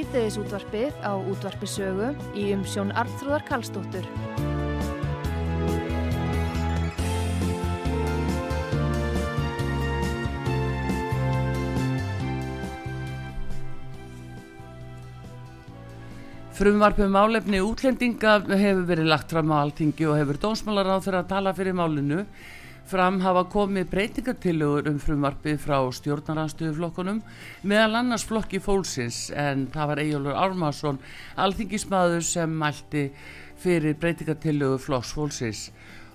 Sýteðis útvarpið á útvarpisögu í umsjón Arnþróðar Karlsdóttur. Frumvarpum álefni útlendinga hefur verið lagt fram á alltingi og hefur dónsmálar á þeirra að tala fyrir málinu. Fram hafa komið breytingatillögur um frumvarpið frá stjórnaranstöðuflokkunum meðal annars flokki fólksins en það var Ejólur Ármarsson, alþingismadur sem mælti fyrir breytingatillögur flokks fólksins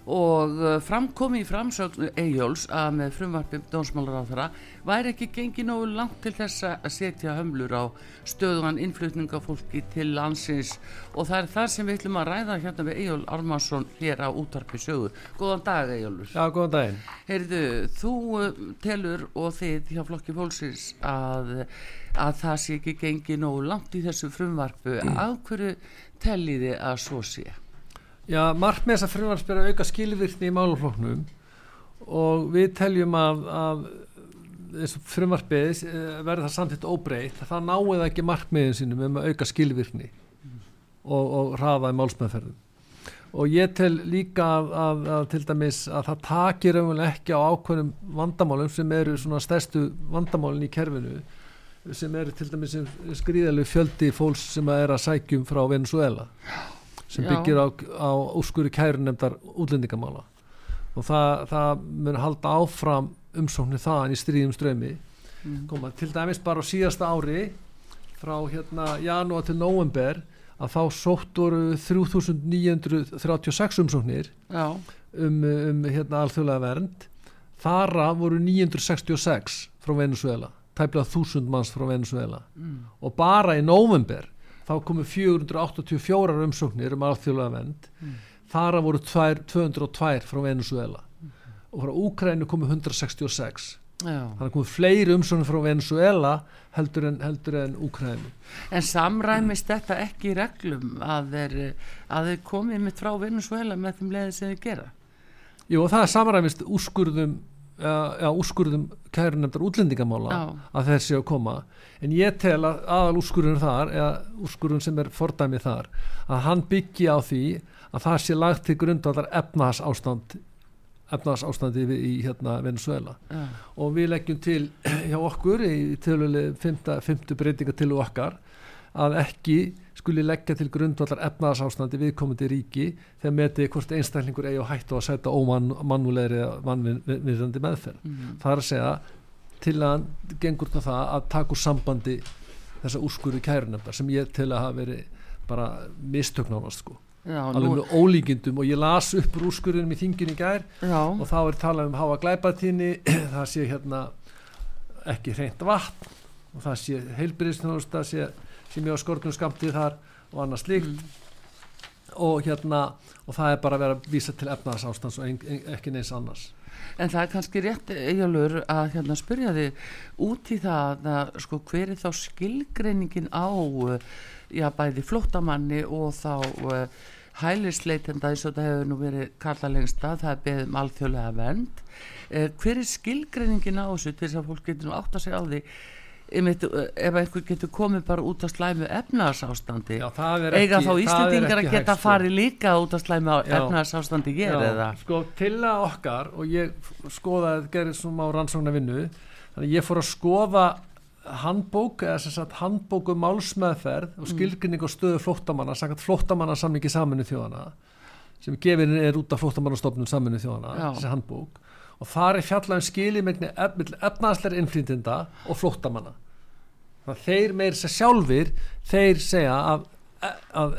og uh, framkomi í framsögn Egjóls að með frumvarpum dónsmálar á þeirra væri ekki gengið nógu langt til þess að setja hömlur á stöðugan innflutningafólki til landsins og það er það sem við ætlum að ræða hérna við Ejól Armansson hér á útarpi sögu. Góðan dag Ejólur. Já, góðan daginn. Heyrðu, þú uh, telur og þið hjá flokki fólksins að, að það sé ekki gengið nógu langt í þessu frumvarpu. Mm. Af hverju telliði að svo sé? Já, markmið þess að frumvarps ber að auka skilvirkni í málufloknum og við teljum að, að þessu frumvarpið eh, verður það samtitt óbreytt það náið ekki markmiðin sínum um að auka skilvirkni mm. og, og hraða í málsmeðferðum og ég tel líka að, að, að til dæmis að það takir ekki á ákveðnum vandamálum sem eru svona stærstu vandamálin í kerfinu sem eru til dæmis skriðalegu fjöldi fólks sem er að sækjum frá Venezuela sem Já. byggir á, á úrskuri kærunemdar útlendingamála og það, það mun halda áfram umsóknir þaðan í stríðum strömi mm. koma til dæmis bara á síðasta ári frá hérna janúar til november að þá sótt voru 3936 umsóknir um, um hérna alþjóðlega vernd þara voru 966 frá Venezuela tæplega 1000 manns frá Venezuela mm. og bara í november þá komu 484 umsóknir um alþjóðlega vend mm. þara voru 202 frá Venezuela mm. og frá Úkrænu komu 166 Já. þannig komu fleiri umsóknir frá Venezuela heldur en, heldur en Úkrænu En samræmist mm. þetta ekki í reglum að þeir, að þeir komið mitt frá Venezuela með þeim leiði sem þeir gera? Jú og það samræmist úrskurðum ja, úrskurðum kærunemdar útlendingamála Já. að þessi að koma en ég tel að aðal úrskurðun þar eða úrskurðun sem er fordæmið þar að hann byggi á því að það sé lagt til grundvallar efnahas ástand efnahas ástandi í hérna Venezuela Já. og við leggjum til hjá okkur í töluleg 5. breytinga til okkar að ekki skuli leggja til grundvallar efnaðarsástandi viðkomandi ríki þegar metið hvort einstaklingur eigi á hættu að setja ómannulegri mannviðandi meðferð. Mm. Það er að segja til að gengur það að taka úr sambandi þessa úrskurðu kærunefndar sem ég til að hafa verið bara mistöknánast sko. Já, alveg nú... með ólíkindum og ég las upp úrskurðunum í þingin í gær Já. og þá er talað um háa glæpatíni það sé hérna ekki hreint vatn og það sé heilbyrðisnóðust það sé ég á skortum skamtið þar og annað slíkt mm. og hérna og það er bara að vera að vísa til efnaðs ástans og ein, ein, ekki neins annars En það er kannski rétt eigjálfur að hérna spyrja þig út í það að sko hver er þá skilgreiningin á já bæði flóttamanni og þá uh, hælisleitenda eins og það hefur nú verið kalla lengst að það er beðum alþjóðlega vend uh, hver er skilgreiningin á þessu til þess að fólk getur nú átt að segja á því Einmitt, ef einhver getur komið bara út af slæmu efnarsástandi eiga þá Íslandingar að geta sko. farið líka út af slæmu efnarsástandi ég er það sko til að okkar og ég skoðaði, gerði svona á rannsóknar vinnu þannig ég fór að skoða handbók eða sem sagt handbóku um málsmeðferð og mm. skilgrinning og stöðu flóttamanna, sagt flóttamanna samlingi saminu þjóðana sem gefin er út af flóttamannastofnun saminu þjóðana þessi handbók. Og þar er fjallað um skilimegni efnaðsleir innflýndinda og flóttamanna. að þeir meir sér sjálfur þeir segja að, að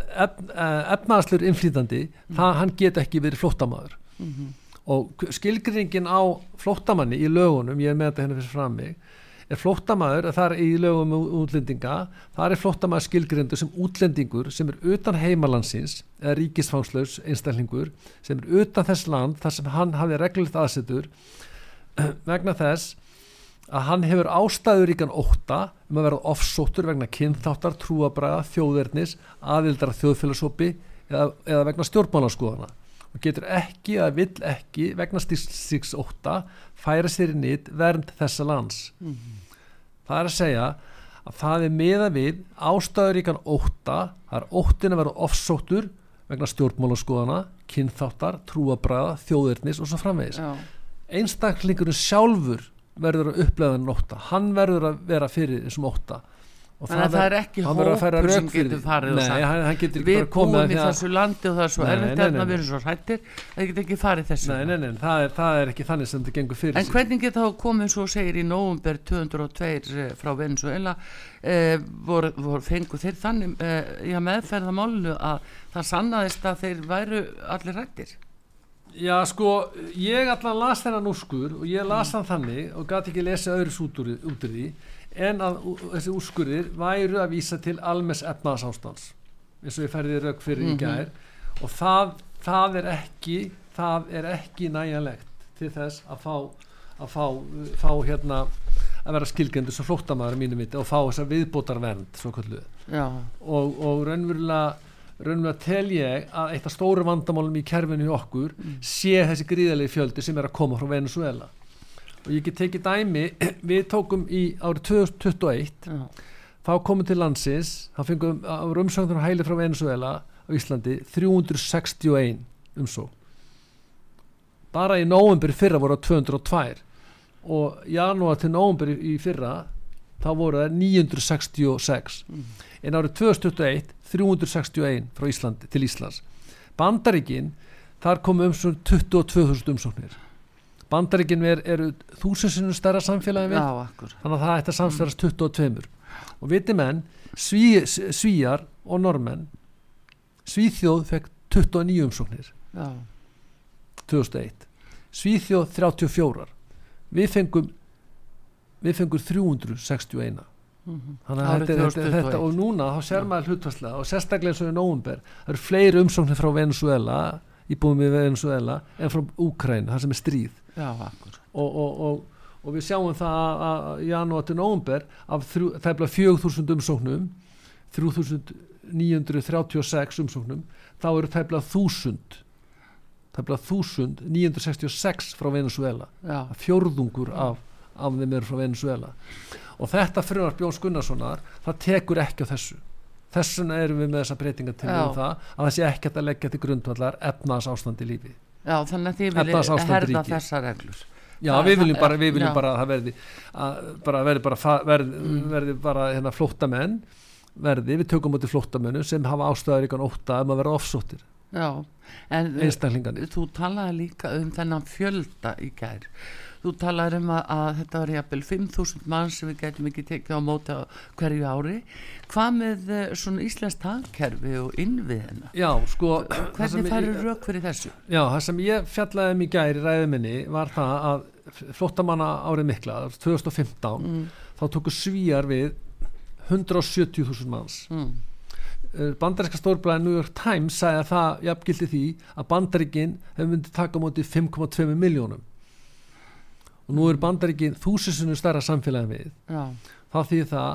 efnaðsleir innflýndandi mm. það hann get ekki verið flóttamaður mm -hmm. og skilgrinningin á flóttamanni í lögunum, ég er með þetta henni hérna fyrir fram mig er flóttamaður, það er í lögum um útlendinga, það er flóttamaður skilgrindu sem útlendingur sem er utan heimalandsins eða ríkisfangslaus einstaklingur sem er utan þess land þar sem hann hafi reglulegt aðsetur vegna þess að hann hefur ástæður ríkan óta um að verða offsóttur vegna kynþáttar, trúabræða, þjóðverðnis, aðildar þjóðfélagsópi eða, eða vegna stjórnmálaskoðana og getur ekki eða vill ekki vegna stíks óta færa sér í nýtt vernd þessa lands. Mm -hmm. Það er að segja að það er meða við ástæður ríkan óta, það er óttin að vera offsóttur vegna stjórnmálaskoðana, kynþáttar, trúabræða, þjóðverðnis og svo framvegis. Einstaklingurinn sjálfur verður að upplega nótta hann verður að vera fyrir þessum ótta. Þannig að það er ekki hópur sem getur farið nei, hann, hann getur við búum í þessu landi og það er svo erfitt að við erum svo hrættir það getur ekki farið þessu. Nei, nei, það er, það er ekki þannig sem þetta gengur fyrir en hvernig getur þá komið svo segir í nógumber 202 eh, frá Venezuela eh, voru, voru fengu þeir þannig eh, í að meðferða málnu að það sannaðist að þeir væru allir hrættir Já sko, ég allan las þennan úrskur og ég las hann þannig og gæti ekki lesa öðru út úr, út úr því en að þessi úrskurðir væru að vísa til almes efnaðsástans eins og ég færði rauk fyrir mm -hmm. í mhm. gær og það, það er ekki það er ekki næjanlegt til þess að fá að fá, fá hérna að vera skilgendur sem flóttamæður mínum viti og fá þessa viðbótarvernd og, og raunverulega raunverulega tel ég að eitt af stóru vandamálum í kerfinu í okkur mm. sé þessi gríðalegi fjöldi sem er að koma frá Venezuela og ég get tekið dæmi við tókum í árið 2021 Já. þá komum til landsins þá fengum við umsöngður hæli frá Venezuela á Íslandi 361 umsó bara í nógumbur fyrra voru það 202 og janúar til nógumbur í fyrra þá voru það 966 mm. en árið 2021 361 frá Íslandi til Íslands. Bandaríkin þar kom umsókn 22.000 umsóknir. Bandaríkin er, eru þúsinsinu stærra samfélagi við. Já, þannig að það ætti að samsverðast 22 og viti menn sví, svíjar og normenn Svíþjóð fekk 29 umsóknir. Já. 2001 Svíþjóð 34 við fengum við fengum 361 Mm -hmm. þetta, þetta, þetta og núna þá sér maður hlutvarslega og sérstaklega eins og í nógumber það eru fleiri umsóknir frá Venezuela íbúðum við Venezuela en frá Úkræn, það sem er stríð. Já, og, og, og, og við sjáum það að í janúar til nógumber það er bara 4.000 umsóknum 3.936 umsóknum þá eru það bara 1.000 það er bara 1.966 frá Venezuela fjörðungur af, af þeim eru frá Venezuela og þetta frumar Bjós Gunnarssonar það tekur ekki á þessu. Þessuna erum við með þessa breytinga til um það að það sé ekki að leggja til grundvallar efnaðs ástandi lífi. Já þannig að þið viljið herða þessa reglur. Já það, við viljum bara, við viljum bara að það verði að bara verði bara, verði, mm. verði bara hérna, flóttamenn verði, við tökum í flóttamennu sem hafa ástöðar ykkur óta um að vera Já, en þú talaði líka um þennan fjölda í gær þú talar um að, að þetta var jæfnvel 5.000 mann sem við getum ekki tekið á móta hverju ári. Hvað með uh, svona Íslands tagkerfi og innviðina? Já sko hvernig færur rauk fyrir þessu? Já það sem ég fjallaði mig gæri ræðuminni var það að flottamanna árið mikla 2015 mm. þá tóku svíjar við 170.000 manns. Mm. Eh, bandaríska stórblæði New York Times sagði að það jafngildi því að bandaríkinn hefur myndið taka á móti 5,2 miljónum og nú er bandaríkin þúsisinu starra samfélagi við já. þá því það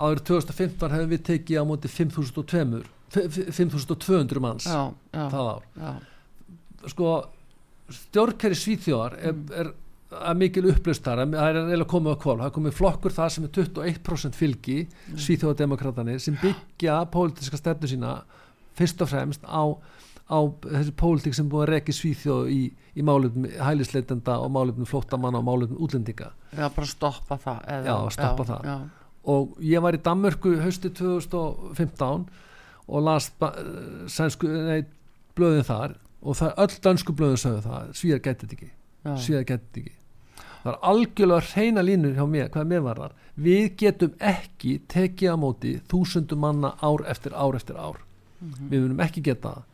áður 2015 hefum við tekið á móti 5200 manns já, já, það ár sko stjórnkeri Svíþjóðar er, mm. er, er mikil upplöstar það er eiginlega komið á kval það er komið flokkur það sem er 21% fylgi mm. Svíþjóðademokratanir sem byggja pólitiska stefnu sína fyrst og fremst á á þessi pólitík sem búið að reki svíþjóð í, í málefnum hælisleitenda og málefnum flóttamanna og málefnum útlendinga. Já, bara stoppa það eða, Já, stoppa já, það. já. og ég var í Danmörku hausti 2015 og las sænsku, nei, blöðin þar og það, öll dansku blöðin sagði það svíðar getið ekki. Getið ekki. Það er algjörlega reyna línur hjá mér, hvað mér var þar við getum ekki tekið á móti þúsundum manna ár eftir ár eftir ár. Mm -hmm. við munum ekki geta það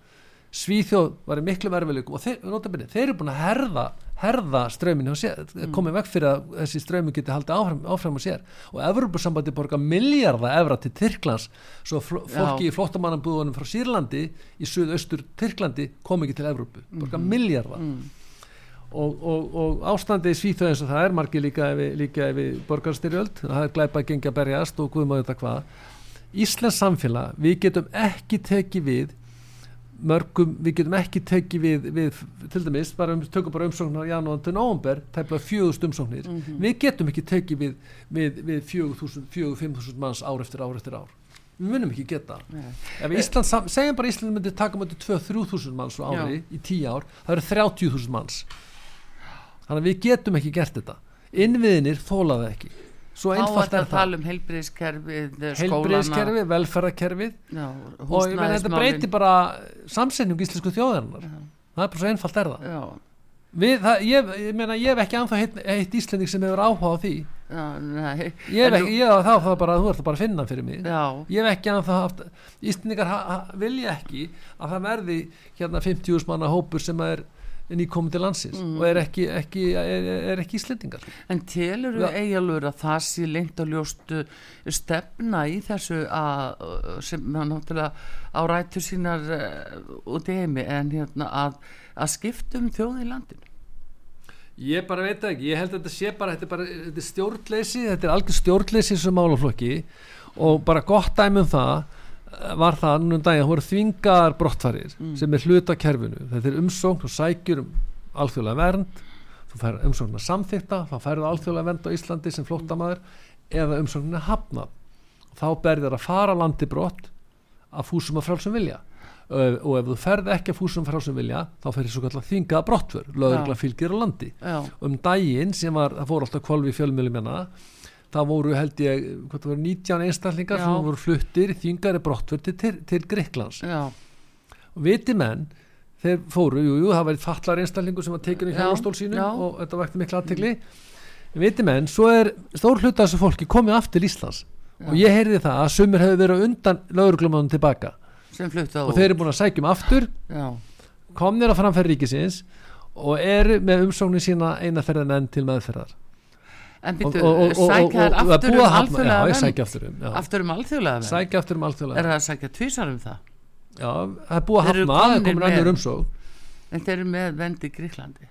Svíþjóð var í miklu verfileikum og þeir, notabene, þeir eru búin að herða herða strömmin og sér, komið vekk fyrir að þessi strömmin geti haldið áfram, áfram og sér. Og Evropasambandi borga miljarda evra til Tyrklands svo fólki Já. í flottamannabúðunum frá Sýrlandi í suðaustur Tyrklandi kom ekki til Evrópu, borga miljarda og, og, og ástandi í Svíþjóð eins og það er margir líka ef, við- borgarstyrjöld það er glæpa að gengja berjast og guðum að þetta hvað. Íslands samfélag, við getum ekki tekið við mörgum, við getum ekki tekið við, við til dæmis, bara um, tökum bara umsóknar janúan til nóvumber, tæplega fjögust umsóknir. Við getum ekki tekið við við, við fjögur fimm þúsund manns ár eftir ár eftir ár. Við munum ekki geta. Nei. ef Ísland, segjum bara Ísland myndi taka mjöndi 2-3 þúsund manns á ári í 10 ár, það eru 30 þúsund manns. Þannig að við getum ekki gert þetta. Innviðinir þólaði ekki svo Þá einfalt er er að það. tala um heilbriðiskerfið, skólana heilbriðiskerfi, velferðarkerfið. Já, og ég meina þetta breyti húsnæðismálin bara samsetningu íslensku þjóðarinnar. Það er bara svo einfalt er það. Já, Við, það, ég, ég meina ég hef ekki anþá heitt, heitt Íslending sem hefur áhuga á því. Já, nei. Ég hef ekki, ég hef þá það bara, þú ert það bara að finna fyrir mig. Já, ég hef ekki anþá haft Íslendingar ha, ha, vilja ekki að það verði hérna 50 manna hópur sem er nýkomið til landsins Mm. og er ekki, ekki, er, er ekki Íslendingar. En telur við eigalur að það sé lengt og ljóst uh, stefna í þessu að, sem náttúrulega á rætur sínar uh, út í heimi en hérna að, að skiptum þjóð í landinu? Ég bara veit það ekki, ég held að þetta sé bara þetta er, bara, þetta er stjórnleysi, þetta er algjör stjórnleysi þessu málaflokki. Og bara gott dæmi um það var það núna um daginn, það voru þvingar brottfarir sem er hluta kerfinu. Þetta er umsókn og sækjur um alþjóðlega vernd þú fær umsókn að samþykta, þá færðu alþjóðlega vernd á Íslandi sem flóttamaður eða umsóknin er hafnað. Og þá berður að fara landi brott að fúsum að frálsum vilja. Og, ef þú ferð ekki að fúsum frálsum vilja þá fer þessu kallar þvingaða brottför. Lögregla fylgir á landi. Já, um daginn sem var, það fór alltaf kvolfi í fjölmjölum hérna það voru held ég, voru 19 einstaklingar Já. sem voru fluttir þingari brottför til, til, Greiklands og viti menn þeir fóru, jú, jú, það var fallar einstaklingur sem var tekinu í Já, hjálpastól sínum og þetta vakti mikla aðtegli viti menn, svo er stór hluta þessu fólki komið aftur til Íslands. Já. og ég heyrði það að sumir hefur verið undan lögreglumannum tilbaka. Og þeir eru búin að sækjum aftur. Já, komnir að framferð ríkisins og eru með umsóknin sína eina ferðin enn til meðferðar en býttu, sækja þær og, og, aftur um alþjóðlega já, ég sækja aftur um já. aftur um alþjóðlega vernd. Sækja aftur um er alþjóðlega það að sækja tvísar um það? Já, það er búið að hafna, það er önnur með. umsókn. En þeir eru með vend í Gríklandi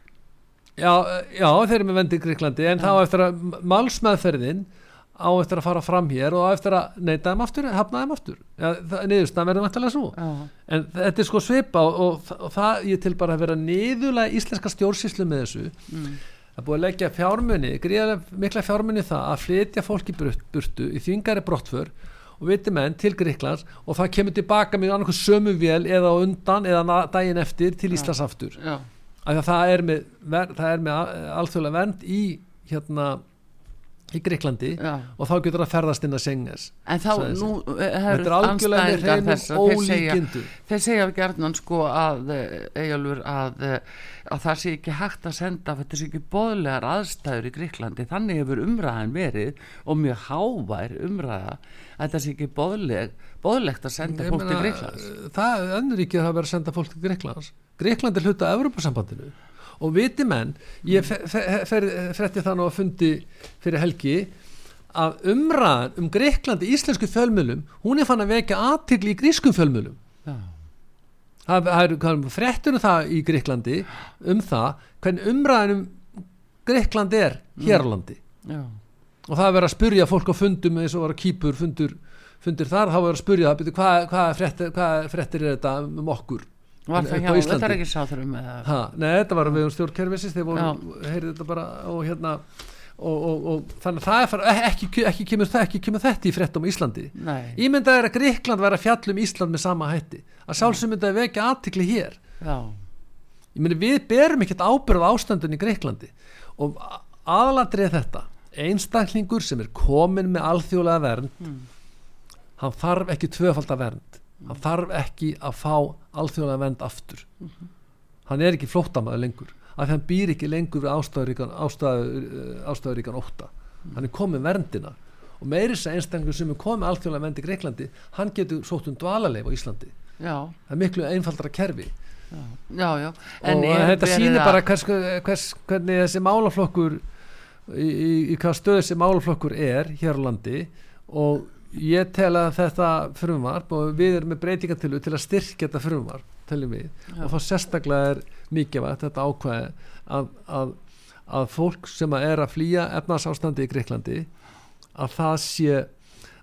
já, já, þeir eru með vendi í Gríklandi en þá eftir að málsmeðferðin á eftir að fara fram hér og eftir að neita þeim aftur, hafna þeim aftur. Já, það, niðurstaðan verður vantilega svo Já, en þetta er sko svipa og, og, og það ég til bara að vera niðurlega íslenska stjórnsýslu með þessu. Mm, það er búið að leggja fjármunni, gríðarlega mikla fjármunni það að flytja fólki burt, burtu í þvingari brottför og viti menn til Gríklands og það kemur tilbaka með annarkoð sömu vél eða undan eða daginn eftir til Íslands aftur. Af því að það er með, með alþjóðlega vernd í hérna í Gríklandi já. og þá getur það ferðast inn að Senges En þá, nú þetta hefur er algjörlega með að þeir segja, ólíkindu. þeir segja gerðnan sko að eigalur að, eh, að það sé ekki hægt að senda þetta sé ekki boðlegar aðstæður í Gríklandi þannig hefur umræðan verið og mjög hávær umræða að þetta sé ekki boðleg, boðlegt að senda fólk til meina, Gríklands það, önnur ríkið hafa verið að senda fólk til Gríklands Gríkland er hluta af Evropasambandinu og viti menn, ég fretti nú að fundi fyrir helgi að umræðan um Gríkland í íslensku fjölmjölum hún er fann að vekja aðtigli í grískum fjölmjölum Já, það hvað, fréttur um það í Gríklandi um það hvernig umræðan um Gríkland er hér á landi. Já, og það er verið að spurja fólk á fundum eins og var að kýpur fundur, fundur þar, þá er verið að spurja hvað, hvað, fréttir, hvað fréttir er þetta um okkur var það hjá, Íslandi? þetta er ekki sáþurum eða, ha, nei, þetta var við um stjórnkerfisins þeir heyrði þetta bara og hérna og, og, og þannig að það er fara, ekki, ekki, kemur, ekki kemur þetta í fréttum á Íslandi. Nei, ímyndað er að Gríkland væri að fjalla um Ísland með sama hætti. Að sjálfsög myndi að vekja aðtikli hér. Já, ég meni við berum ekkert ábyrð ástandun í Greiklandi og aðalandrið þetta. Einstaklingur sem er komin með alþjóðlega vernd Mm. hann þarf ekki tvöfalda vernd hann þarf ekki að fá alþjóðlega vernd aftur. Hann er ekki flóttamaður lengur af því hann býr ekki lengur við ástæðuríkan ástæður, ástæðuríkan ótta. Hann er komin verndina. Og meiri þess að einstaklingur sem er komið alþjóðlega vernd í Greiklandi hann getur sótt um dvalarleif á Íslandi. Já, það er miklu einfaldara kerfi. Já, já og þetta sýnir bara hvers, hvers, hvernig þessi málaflokkur í, í, í hvað stöð þessi málaflokkur er hér á landi og ég tel að þetta frumvarp og við erum með breytingartilu til að styrkja þetta frumvarp við, og þá sérstaklega er mikið að þetta ákvæði að, að, að fólk sem að er að flýja efnarsástandi í Greiklandi að það sé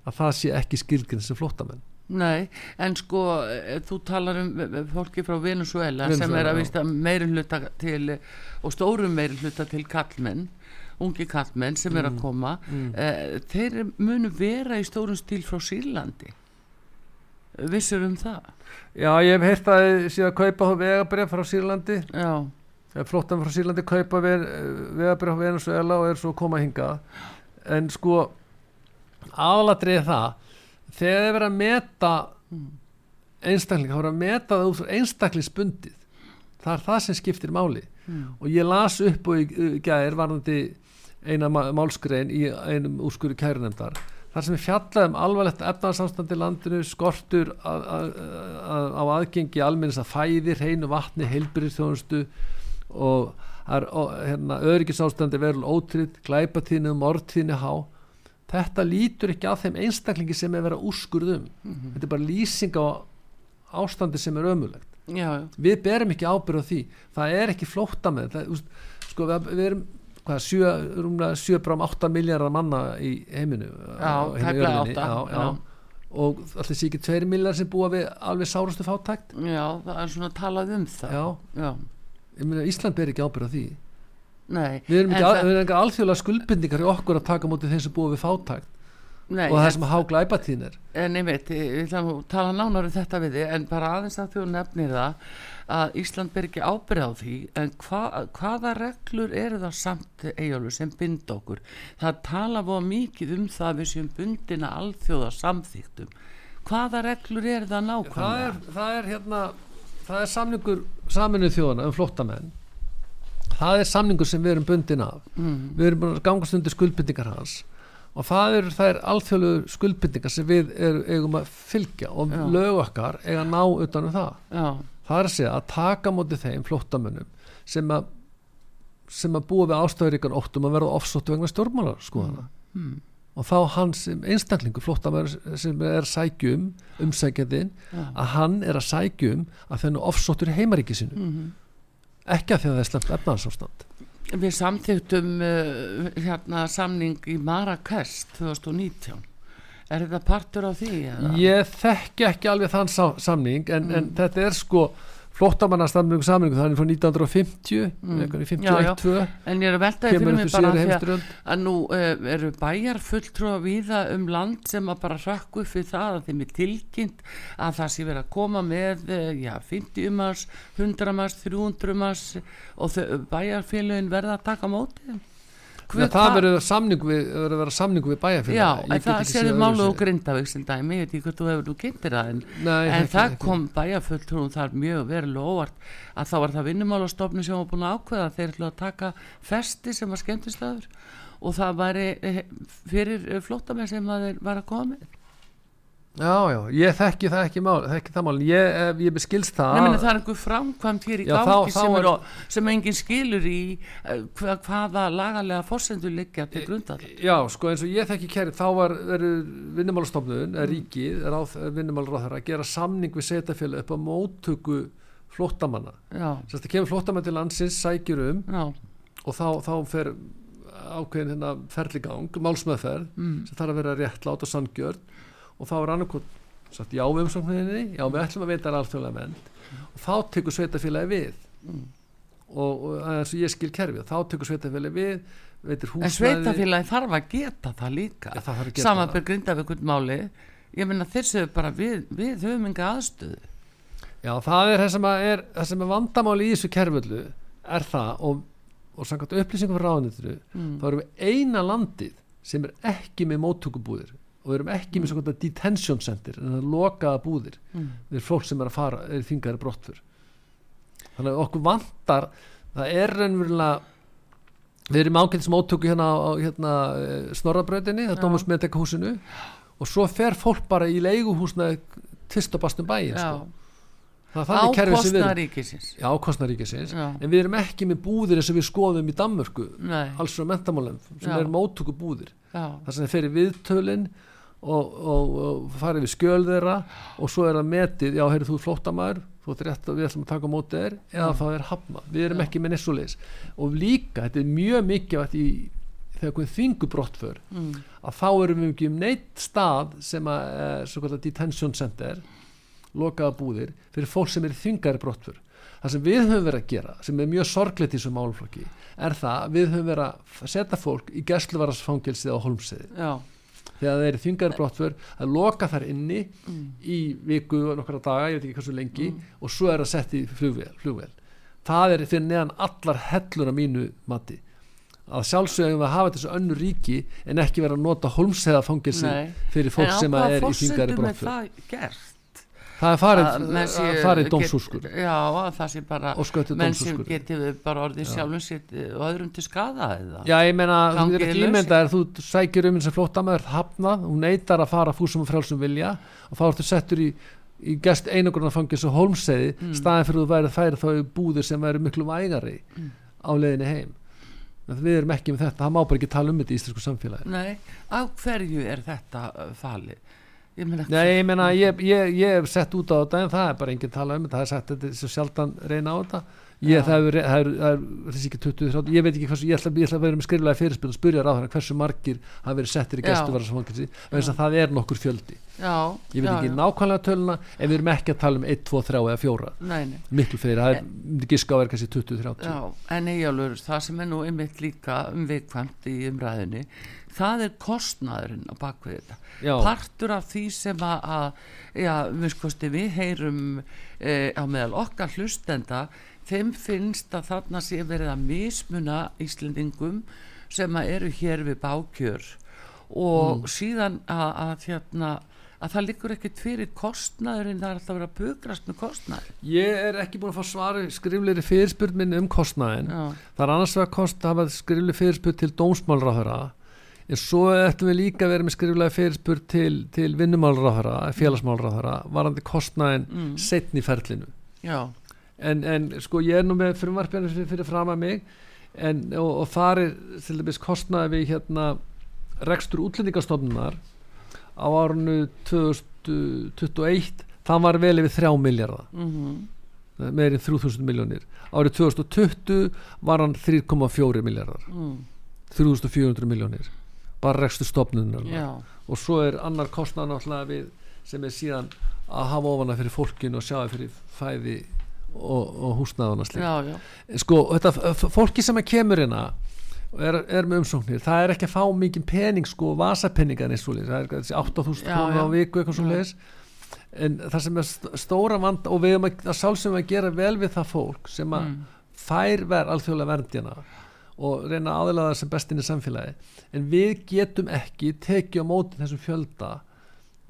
að það sé ekki skilgrinn sem flottamenn Nei, en sko eh, þú talar um fólki frá Venezuela, Venezuela sem er að vista meiri hluta til og stórum meiri hluta til kallmenn ungi kallmenn sem mm. er að mm, koma mm. uh, þeir munu vera í stórum stíl frá Sýrlandi vissur um það? Já, ég hef heyrt að að kaupa vegabref frá Sýrlandi flottan frá Sýrlandi kaupa vegabref frá Venezuela og er svo koma hinga en sko aðladrið það þegar þið verið að meta einstakling, þá verið að meta það út einstaklingsbundið það er það sem skiptir máli mm. og ég las upp og gæðir varðandi eina málskrein í einum úrskuru kærunemdar þar sem er fjallað um alvarlegt efnarsamstandi landinu, skortur að, að, að, á aðgengi almennis að fæði, hreinu vatni, heilbyrðistjónustu og, og hérna, öryggisástandi verður ótrýtt, glæpatíðinu, mortíðinu há. Þetta lítur ekki að þeim einstaklingi sem er verið að úrskurðum mm -hmm. þetta er bara lýsing á ástandi sem er ömulegt já. við berum ekki ábyrð á því. Það er ekki flótta með það, sko, við, við erum hvað, sjö, rúmlega 7,8 miljardar manna í heiminu já, tækla átta og alltaf sé ekki 2 miljardar sem búa við alveg sárastu fátækt. Já, það er svona talað um það. Já, ég meina Ísland ber ekki ábyrð á því. Nei, við erum ekki, alþjóðlega skuldbindingar í okkur að taka mútið þeim sem búið við fátækt. Nei, og það sem há glæpatín er en ég veit, ég ætla að tala nánar um þetta við þið en bara aðeins að þú nefnir það að Ísland ber ekki ábyrð á því en hva, hvaða reglur eru það samt eigjálfur sem bind okkur það tala búið mikið um það við sem bundina alþjóða samþýttum hvaða reglur eru það nákvæmlega? Það er, það er hérna það er samningur saminuð þjóðana um flottamenn það er samningur sem við erum bundin af mm. við erum búin að gangast undir skuldbindingar hans og það eru þær alþjóðlegu skuldbindingar sem við er, eigum að fylgja og Já. lög okkar eiga að ná utanum það Já. Það er að segja að taka mótið þeim flottamönnum sem að sem að búa við ástöðuríkan óttum að verða ofsóttu vegna stjórnmálar skoðana mm. mm. og þá hans einstaklingu flottamönnum sem er sækjum umsækjandin ja. að hann er að sækjum að þennu ofsóttur í heimaríkisinu mm -hmm ekki að því að það er slemt efnarsástand Við samþýttum uh, hérna samning í Marrakest 2019 Er þetta partur á því? Eða? Ég þekki ekki alveg þann samning en, mm. en þetta er sko flottamannarstafnum saminningu það er frá 1950 mm. 51-2 en ég er að veltaði fyrir mig bara að, að nú uh, eru bæjar fulltrú að viða um land sem að bara rökku fyrir það að þeim er tilkynnt að það sé verið að koma með uh, já, 50 mars, 100 mars 300 mars og bæjarfélagin verða að taka mótið Hver, það verður samningu við, vera samningu við bæjarfélag Já, það séður málu og grindavík sem dæmi, ég veit ekki hvað þú hefur nú kynntir það en, Nei, en það ekki, kom bæjarfulltrún þar mjög verulega óvart. Að þá var það vinnumálastofni sem var búin að ákveða þeir ætla að taka festi sem var skemmtislaður og það væri eh, fyrir flottamenn sem það var að koma með Já, já, ég þekki það ekki mál, þekki það mál, ég, ég beskilst það Nei, meni, það er einhver framkvæmt hér í já, gangi þá, sem, er, er, sem enginn skilur í uh, hvaða lagalega fórsendur liggja til grundal Já, sko eins og ég þekki kæri, þá var vinnumálastofnun, mm. ríkið vinnumálráður að gera samning við setjafélag upp á móttöku flóttamanna Sérst, það kemur flóttamann til landsins, sækjur um já. og þá, þá fer ákveðin hérna ferligang, málsmeðferð mm. sem þarf að vera réttlátt og sangjörn og þá er annarkot sagt já við umsókninni, já við ætlum að veita alþjóðlega menn og þá tekur sveitafélagi við. Mm. og, og eins og ég skil kerfið, þá tekur sveitafélagi við veitir húsnæði. En sveitafélagi þarf að geta það líka. Ja, samanbyrg grindavíkund máli ég minna þessu bara við, við höfum enga aðstöðu. Já það er það sem er, það sem er vandamáli í þessu kerfullu er það og, og samkvæmt upplýsingum frá ráðnitru mm. þá erum við eina landið sem er ekki með móttökubúðir og við erum ekki mm. með svona detention center en það er lokaða búðir mm. við erum fólk sem er að fara, er þingari brottfur þannig að okkur vantar það er raunverulega við erum ákveðin sem ótöku hérna á hérna, eh, snorrabröðinni það er Dómus Medekahúsinu og svo fer fólk bara í leiguhúsna tvist og bastum bæin sko. það er á þannig kerfi sem við kostna erum ríkisins já, kostnaríkisins, Já. en við erum ekki með búðir eins og við skoðum í Danmörku alls frá mentamálum sem Já. eru móttöku búðir þar sem þeir fyrir viðtölin og, og, og farið við skjöl þeirra og svo er það metið, já, heyrðu þú ert flóttamaður þú ert rétt og við ætlum að taka á móti þér eða það er hafna, við erum Já. ekki með nessuleis og líka, þetta er mjög mikið í, þegar við þingu brottför mm, að þá erum við ekki um neitt stað sem að uh, svo kallar detention center lokaða búðir fyrir fólk sem er þingari brottför. Það sem við höfum verið að gera sem er mjög sorglegt í þessum málflokki er það að við höfum verið að setja fólk í gæsluvarasfangelsið á holmsiði þegar þeir eru þingari brottför að loka þar inni mm, í viku og nokkra daga, ég veit ekki hversu lengi Mm. og svo er það sett í flugvél, flugvél. það er fyrir neðan allar hellur af mínu mati. Að sjálfsögum við að hafa þessu önnu ríki en ekki vera að nota holmseðafangilsi nei. fyrir fólk á sem er í er brottför það er farið, Að að farið dómsúrskur já, að það sé bara menn sem dómsúrskur geti bara orðið Já. sjálfum sitt og öðrum til skada eða? Já, ég meina, þú er ekki ímyndað þú sækir um eins og flóttamæður hafnað, hún neytar að fara fúsum og frjálsum vilja og þá ertu settur í, í gest einogrunarfangis og holmseiði, Mm. staðin fyrir þú værið færi þá í búðir sem væri miklu vægari Mm. á leiðinni heim. Við erum ekki með þetta, það má bara ekki tala um þetta í íslensku samfélagi. Nei, á hverju er þetta uh, falið ég meina Nei, ég meina, ég, ég, ég hef sett út á þetta en það er bara enginn tala um það er sagt þetta svo sjaldan reyna á þetta. Ég, það er, það er, það er þessi ekki 20, 30, ég veit ekki hversu, ég ætla, ég ætla að vera með skriflega fyrirspil og spurja ráðan hversu margir hafa verið settir í vegna þess að það er nokkur fjöldi. Já, ég veit já, ekki já. nákvæmlega töluna en við erum ekki að tala um 1, 2, 3 eða 4 nei, nei. Miklu fleiri, það er myndi giska á er kannski 20, 30 Já, en eigjálfur, það sem er nú einmitt líka umvikvæmt í umræðinni það er kostnaðurinn á bakvið þetta. Já. partur af því sem að, að já, við skoðum við heyrum e, á meðal okkar hlustenda þeim finnst að þarna sé verið að mismuna Íslendingum sem að eru hér við bákjör. Og síðan að, að hérna að það liggur ekkert fyrir kostnaðurinn það er alltaf verið að bugrast með kostnaður ég er ekki búin að fá svari skrifleiri fyrirspurn minni um kostnaðin Já, það er annars að hafa skriflega fyrirspurn til dómsmálráðara en svo ættum við líka að vera með skriflega fyrirspurn til, til vinnumálráðara félagsmálráðara varandi kostnaðin Mm. mm. setn í ferlinu. Já, en, en sko ég er nú með frumvarpjarnir fyrir, fyrir fram að mig en, og, og það er til dæmis kostnaði við hérna rekstur útlendingastofnunar á árunu 2021 það var vel yfir 3 miljardar mhm. Meirinn 3000 miljónir árið 2020 var hann 3,4 miljardar mm, 3400 miljónir bara rekstur stofnunar já, og svo er annar kostnað náttúrulega við sem er síðan að hafa ofana fyrir fólkinu og sjá fyrir fæði og, og húsnaðana já sko þetta fólki sem að kemur hérna er, er með umsóknir. Það er ekki að fá mikið pening sko vasapenningar eins og leys, það er þessi 8000 Já, krónu á viku eitthvað svo leys en það sem er st- stóra vand og við erum að, að sjálfsögum að gera vel við það fólk sem að mm, fær ver alþjóðlega verndina og reyna að aðlaða sem best inn í samfélagi en við getum ekki tekið á móti þessum fjölda.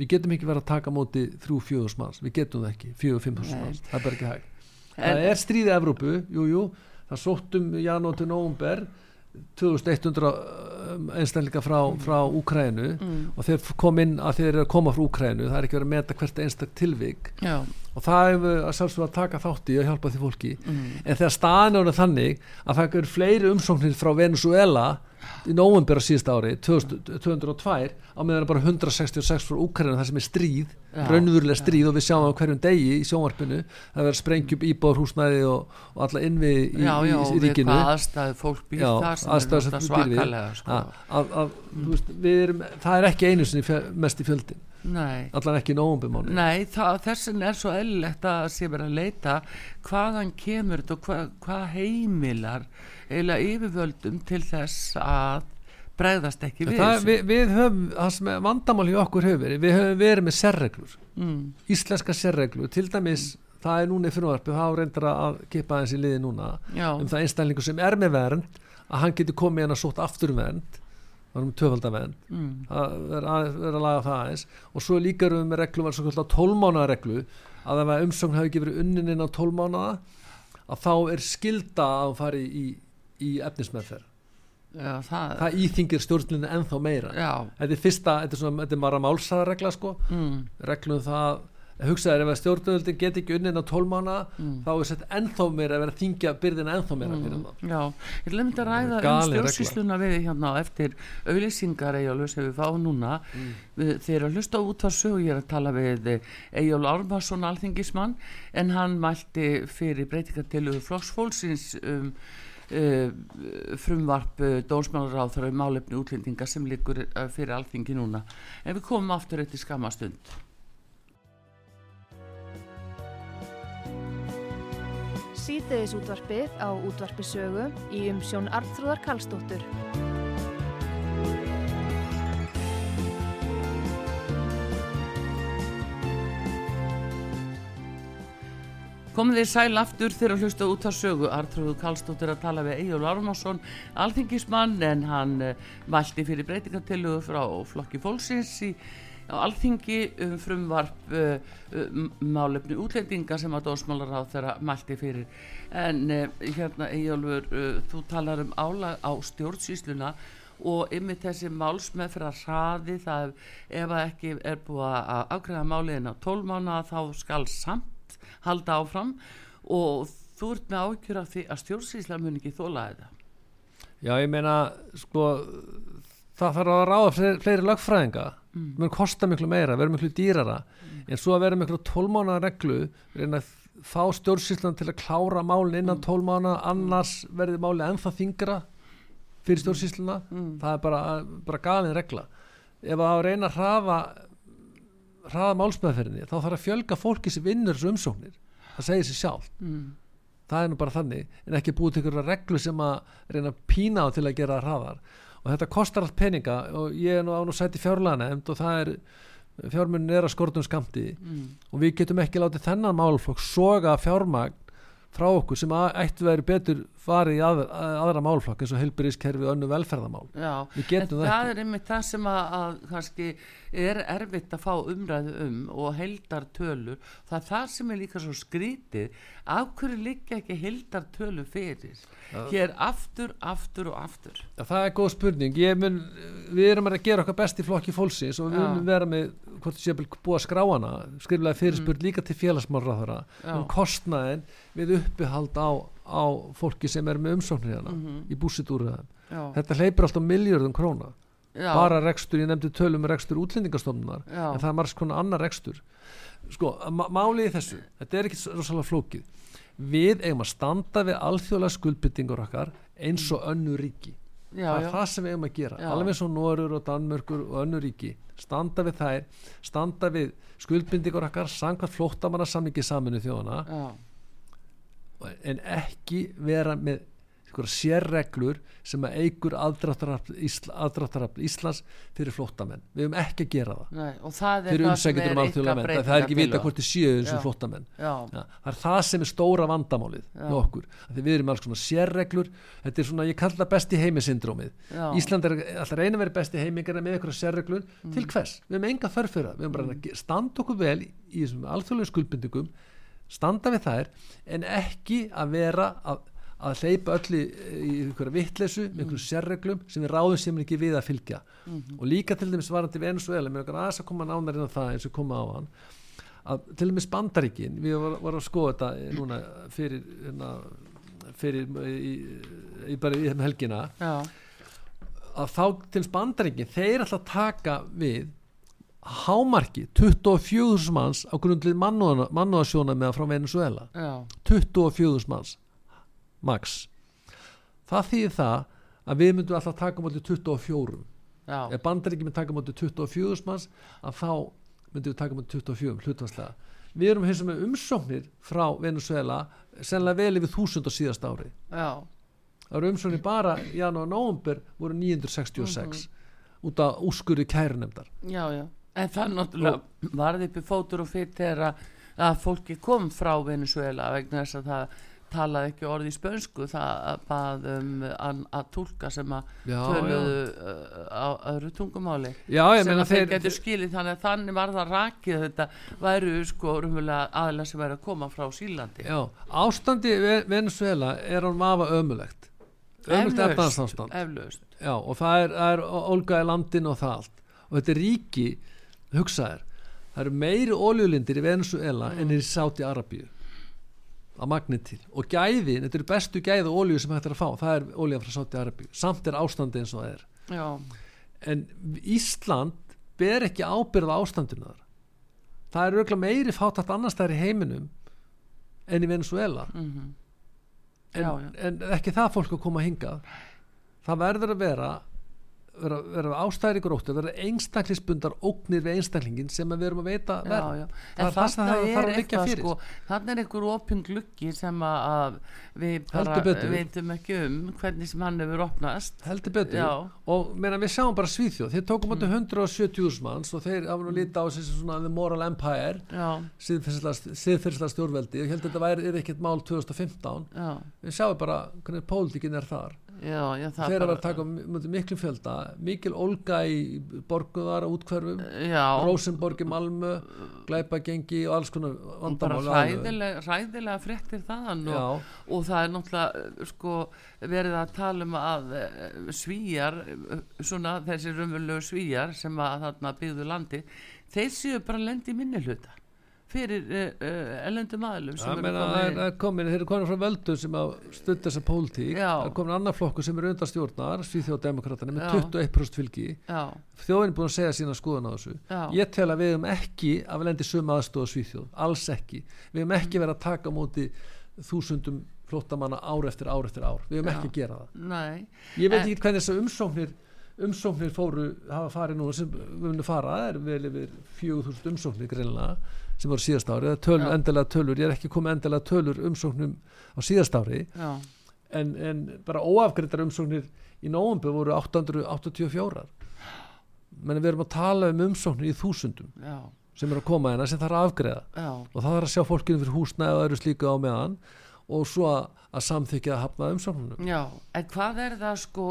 Við getum ekki verið að taka á móti 3-4 manns, við getum það ekki. 4-5 Nei. manns, það er bara ekki hægt. Það er stríðið Evrópu, jú, jú. Það sóttum janúar til nóvumber 2100 um, einstaklinga frá, frá Úkrænu mm, og þeir kom inn að þeir eru að koma frá Úkrænu það er ekki verið að meta hvert einstak tilvik. Já, og það hefur að sjálfsögða að taka þátt í að hjálpa því fólki. Mm, en þegar staðan er þannig að það eru fleiri umsóknir frá Venezuela í nóvember á síðust ári 2000 202 á meðan bara 166 frá Úkræna það sem er stríð Já, raunverulega já. stríð og við sjáum á hverjum degi í sjónvarpinu það verður sprengjum íbáður húsnæði og, og alla innvi í, já, já, í, og í ríkinu. aðstæðu fólk býr þar sem er sem svakalega sko. að, að, að, þú veist, við erum, það er ekki einu sinni fjö, mest í fjöldin allan ekki í nóvembermánu nei þessin er svo eðlilegt að sé verið að leita hvaðan kemur þetta og hvað, hvað heimilar eiginlega yfirvöldum til þess að bregðast ekki við það, við, við höfum, það sem vandamál í okkur hefur verið, við höfum verið með serreglur mm, íslenska serreglu til dæmis það er núna í frumvarpi þá reyndar að kipa í liði núna já, um það einstaklingu sem er með vernd að hann getur komið hann að sótt aftur um vernd það er um töfaldavernd mm, að, er að laga það aðeins. Og svo líka erum við með reglum var svo kallar tólmánaða reglu að ef að umsókn hafi ekki verið unnin inn á tólmánaða að þá er skilda að hann fari í, í efnismeðferð. Já, það, það íþingir stjórnlinni ennþá meira. Já, þetta er fyrsta, þetta er, svona, þetta er bara málsæðarregla sko. Mm, reglum það hugsaður ef að stjórnvöldin get ekki unnin á tólmána mm. þá er sett ennþá meira að vera að þingja byrðina ennþá meira mm. fyrir það Já, ég vil mynda að ræða um stjórnsýsluna við hérna eftir auðlýsingar Ejjólu sem við fáum núna mm. þeir að hlusta út að sög ég er að tala við Ejjól Ármarsson alþingismann en hann mælti fyrir breytingartilu flokksfólksins um Uh, frumvarp uh, dónsmálar á þar málefni útlendinga sem liggur uh, fyrir alþingi núna en við komum aftur eftir skamastund Sýteðis útvarpið á útvarpisögu í umsjón Arnþróðar Kallstóttur Komið þið sæl aftur þegar að hlusta út að sögu. Artrúðu Kallstóttir að tala við Egil Ármásson, alþingismann, en hann uh, mælti fyrir breytingartillugu frá flokki fólksins í alþingi um frumvarp uh, uh, málefni útlendinga sem að dósmálar á þeirra mælti fyrir. En hérna Egilur, þú talar um álag á stjórnsýsluna og yfir þessi máls með fyrir að hraði það ef að ekki er búið að afgræða máliðin á tólmána þá skal samt halda áfram. Og þú ert með ákjör af því að stjórnsýsla mun ekki þóla þetta? Já, ég meina sko það þarf að ráða fleiri, fleiri lagfræðinga mm. mun kosta miklu meira, vera miklu dýrara mm. en svo að vera miklu tólmána reglu, reyna að fá stjórnsýslan til að klára málin innan mm. tólmána annars verður málin ennþá þingra fyrir mm. stjórnsýsluna mm. það er bara, bara galin regla ef að reyna að hrafa hraða málsmeðferðinni þá þarf að fjölga fólki sem vinnur þessu umsóknir það segir sér sjálf mm. það er nú bara þannig en ekki búið til einhverja reglu sem að reyna að pína á til að gera hraðar og þetta kostar allt peninga og ég er nú án og sæti fjárlæna og það er fjármunni er að skortum skamti mm. og við getum ekki látið þennan málflokk soga fjármagn frá okkur sem ætti verið betur farið í aðra, aðra málflokk eins og helbriðskerfi og önnu velferðamál Já, getum það það er einmitt það sem að, að kannski er erfitt að fá umræðu um og heldar tölur það er það sem er líka svo skrítið af hverju líka ekki heldar tölur fyrir? Ja. hér aftur, aftur og aftur. Ja, það er góð spurning. Mun, við erum að gera okkar besti flokki fólksins og við viljum vera með hvort það sé að búa skráana skriflega fyrirspurn mm. líka til félagsmálraðara um kostnaðin við uppihald á, á fólki sem er með umsóknir hérna mm -hmm. í búsitúröðum þetta hleypur alltaf miljardum króna. Já. bara rekstur, ég nefndi tölum rekstur útlendingastofnunar, en það er margs konar annar rekstur. Sko, málið í þessu, þetta er ekki rosalega flókið. Við eigum að standa við alþjóðlega skuldbyttingur okkar eins og önnu ríki já, það er já. það sem við eigum að gera. Alveg og Norur og Danmörkur og önnu ríki. Standa við þær, standa við skuldbyttingur okkar, sangvað flóttamanna samlingi saminu þjóðana en ekki vera með sérreglur sem að eigur aðdráttarafl Ísla, Íslands fyrir flottamenn við höfum ekki að gera það, Nei, það fyrir umsækjum um alþjóðlega menn það er ekki vita hvort þið séu eins og flottamenn Já. Já, það er það sem er stóra vandamálið með okkur, því við erum alls svona sérreglur. Þetta er svona, ég kalla besti heimisindrómið Ísland er alltaf reyna vera besti heimingar með eitthvað sérreglur. Mm. til hvers, við höfum enga þörfura við höfum bara að standa okkur vel í, í alþjóðlega skuldbindugum standa við þær en ekki að vera að, að hleypa öll í einhverja vittlesu með einhverjum sérreglum sem við ráðum sem ekki við að fylgja. Mm -hmm. og líka til dæmis varandi Venezuela með okkar aðeins að koma nánar inn á það eins og koma á hann að til dæmis Bandaríkin við varum var að skoða þetta núna fyrir hérna, fyrir í, í bara í þeim helgina Já. að þá til dæmis Bandaríkin þeir alltaf taka við hámarki 24.000 manns á grundlið mannúðasjóna með frá Venezuela 24.000 manns max það þýðir það að við myndum alltaf taka motið 24 Já. ef bandar ekki myndi taka motið 24.000 manns að þá myndum við taka motið 24 hlutvarslega við erum hins með umsóknir frá Venezuela sennilega vel yfir þúsund á síðast ári Já. það eru umsóknir bara janúar og nógumber voru 966 mm -hmm. út af úrskurði kærunemdar já já En það náttúrulega varði uppi fótur og fyrir þegar að fólki kom frá Venezuela vegna þess að það talaði ekki orði í spönsku það bað um að, að tólka sem að töluðu. Uh, á öðru tungumáli. Já, sem að þeir getur skilið þannig að þannig var það rakið þetta væru sko aðla sem væri að koma frá Sílandi Já, ástandi Venezuela er án mafa ömulegt ömulegt efnaðsástand og það er, er olga í landin og það allt. Og þetta er ríki hugsaður það eru meiri óljulindir í Venezuela mm. en í Sáti Arabíu að magni til. Og gæðin, þetta eru bestu gæði ólju sem hægt er að fá, það er ólja frá Sáti Arabíu. Samt er ástandi eins og það er. Já. en Ísland ber ekki ábyrða ástandinu þar. Það er auðvitað meiri fátætt annars þær í heiminum en í Venezuela Mm en, Já, já. en ekki það fólk að koma hingað. Það verður að vera vera, vera ástæðir í gróttu vera einstaklisbundar ógnir við einstaklingin sem við erum að veita verð. Það er það það er að liggja eitthvað fyrir. sko, þannig er einhver opin gluggi sem að- að við veitum ekki um hvernig sem hann hefur opnast. Heldur betur. Já. og meina, við sjáum bara Svíþjóð. Þeir tókum átti Mm. 170.000 manns og þeir hafa nú lítið á sig sem svona the moral empire já, siðferðslega stjórnveldi. Og ég held að þetta væri er ekkert mál 2015 já, við sjáum bara hvernig pólitíkin er þar já, já það þeir bara- eru að taka miklu fjölda mikil olga í borguðar útkverfum Rosenborg í Malmö glæpagengi og alls konar bara vandamál alveg. hræðilega, hræðilega fréttir Já. og, og það er náttúrulega eh, sko, verið að tala um að eh, svíjar eh, svona þessi raunverulegu svíjar sem að þarna byggðu landi þeir séu bara lendi minni hluta fyrir uh, ellendum aðlum eru komin er, það er komin, þeir eru komin frá völdu sem að stunda þessa pólitík. Það er komin annar flokkur sem er undan stjórnar Svíþjóðdemokratana með Já. 21% fylgi. Þjóðin er búin að segja sína skoðan á þessu. Já. ég tel að við hefum ekki að við lendi sömu aðstóð á Svíþjóð, alls ekki. Við hefum ekki verið að taka móti þúsundum flóttamanna ár eftir ár eftir ár. Við hefum ekki að gera það. Nei. Ég veit En- ekki hvernig þessar umsóknir umsóknir fóru, hafa farið nú sem við munum fara, það er vel yfir 4000 umsóknir greinlega sem voru síðast ári, það er töl, endilega tölur ég er ekki komið endilega tölur umsóknum á síðast ári, en, en bara óafgreitar umsóknir í nóvumbu voru 884 menn við erum að tala um umsóknir í þúsundum já, sem eru að koma hérna sem þarf að afgreiða. Já. Og það þarf að sjá fólkinu fyrir húsnæði og öðru slíku á meðan og svo að, að samþykja að hafna umsóknunum. Já, en hvað er það sko,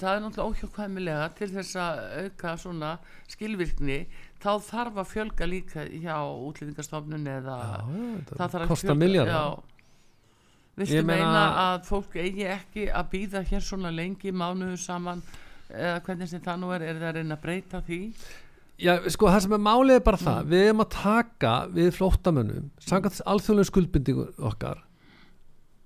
það er náttúrulega óhjókvæmilega til þess að auka svona skilvirkni, þá þarf að fjölga líka hjá útlýðingastofnun eða það þarf að. Já. Viltu meina- að fólk eigi ekki að býða hér svona lengi mánuðu saman eða hvernig sem það nú er, er það að reyna að breyta því? Já, sko, það sem er málið er bara Mm. það við erum að taka við flóttamönnum samkvæmt alþjóðlega skuldbindingu okkar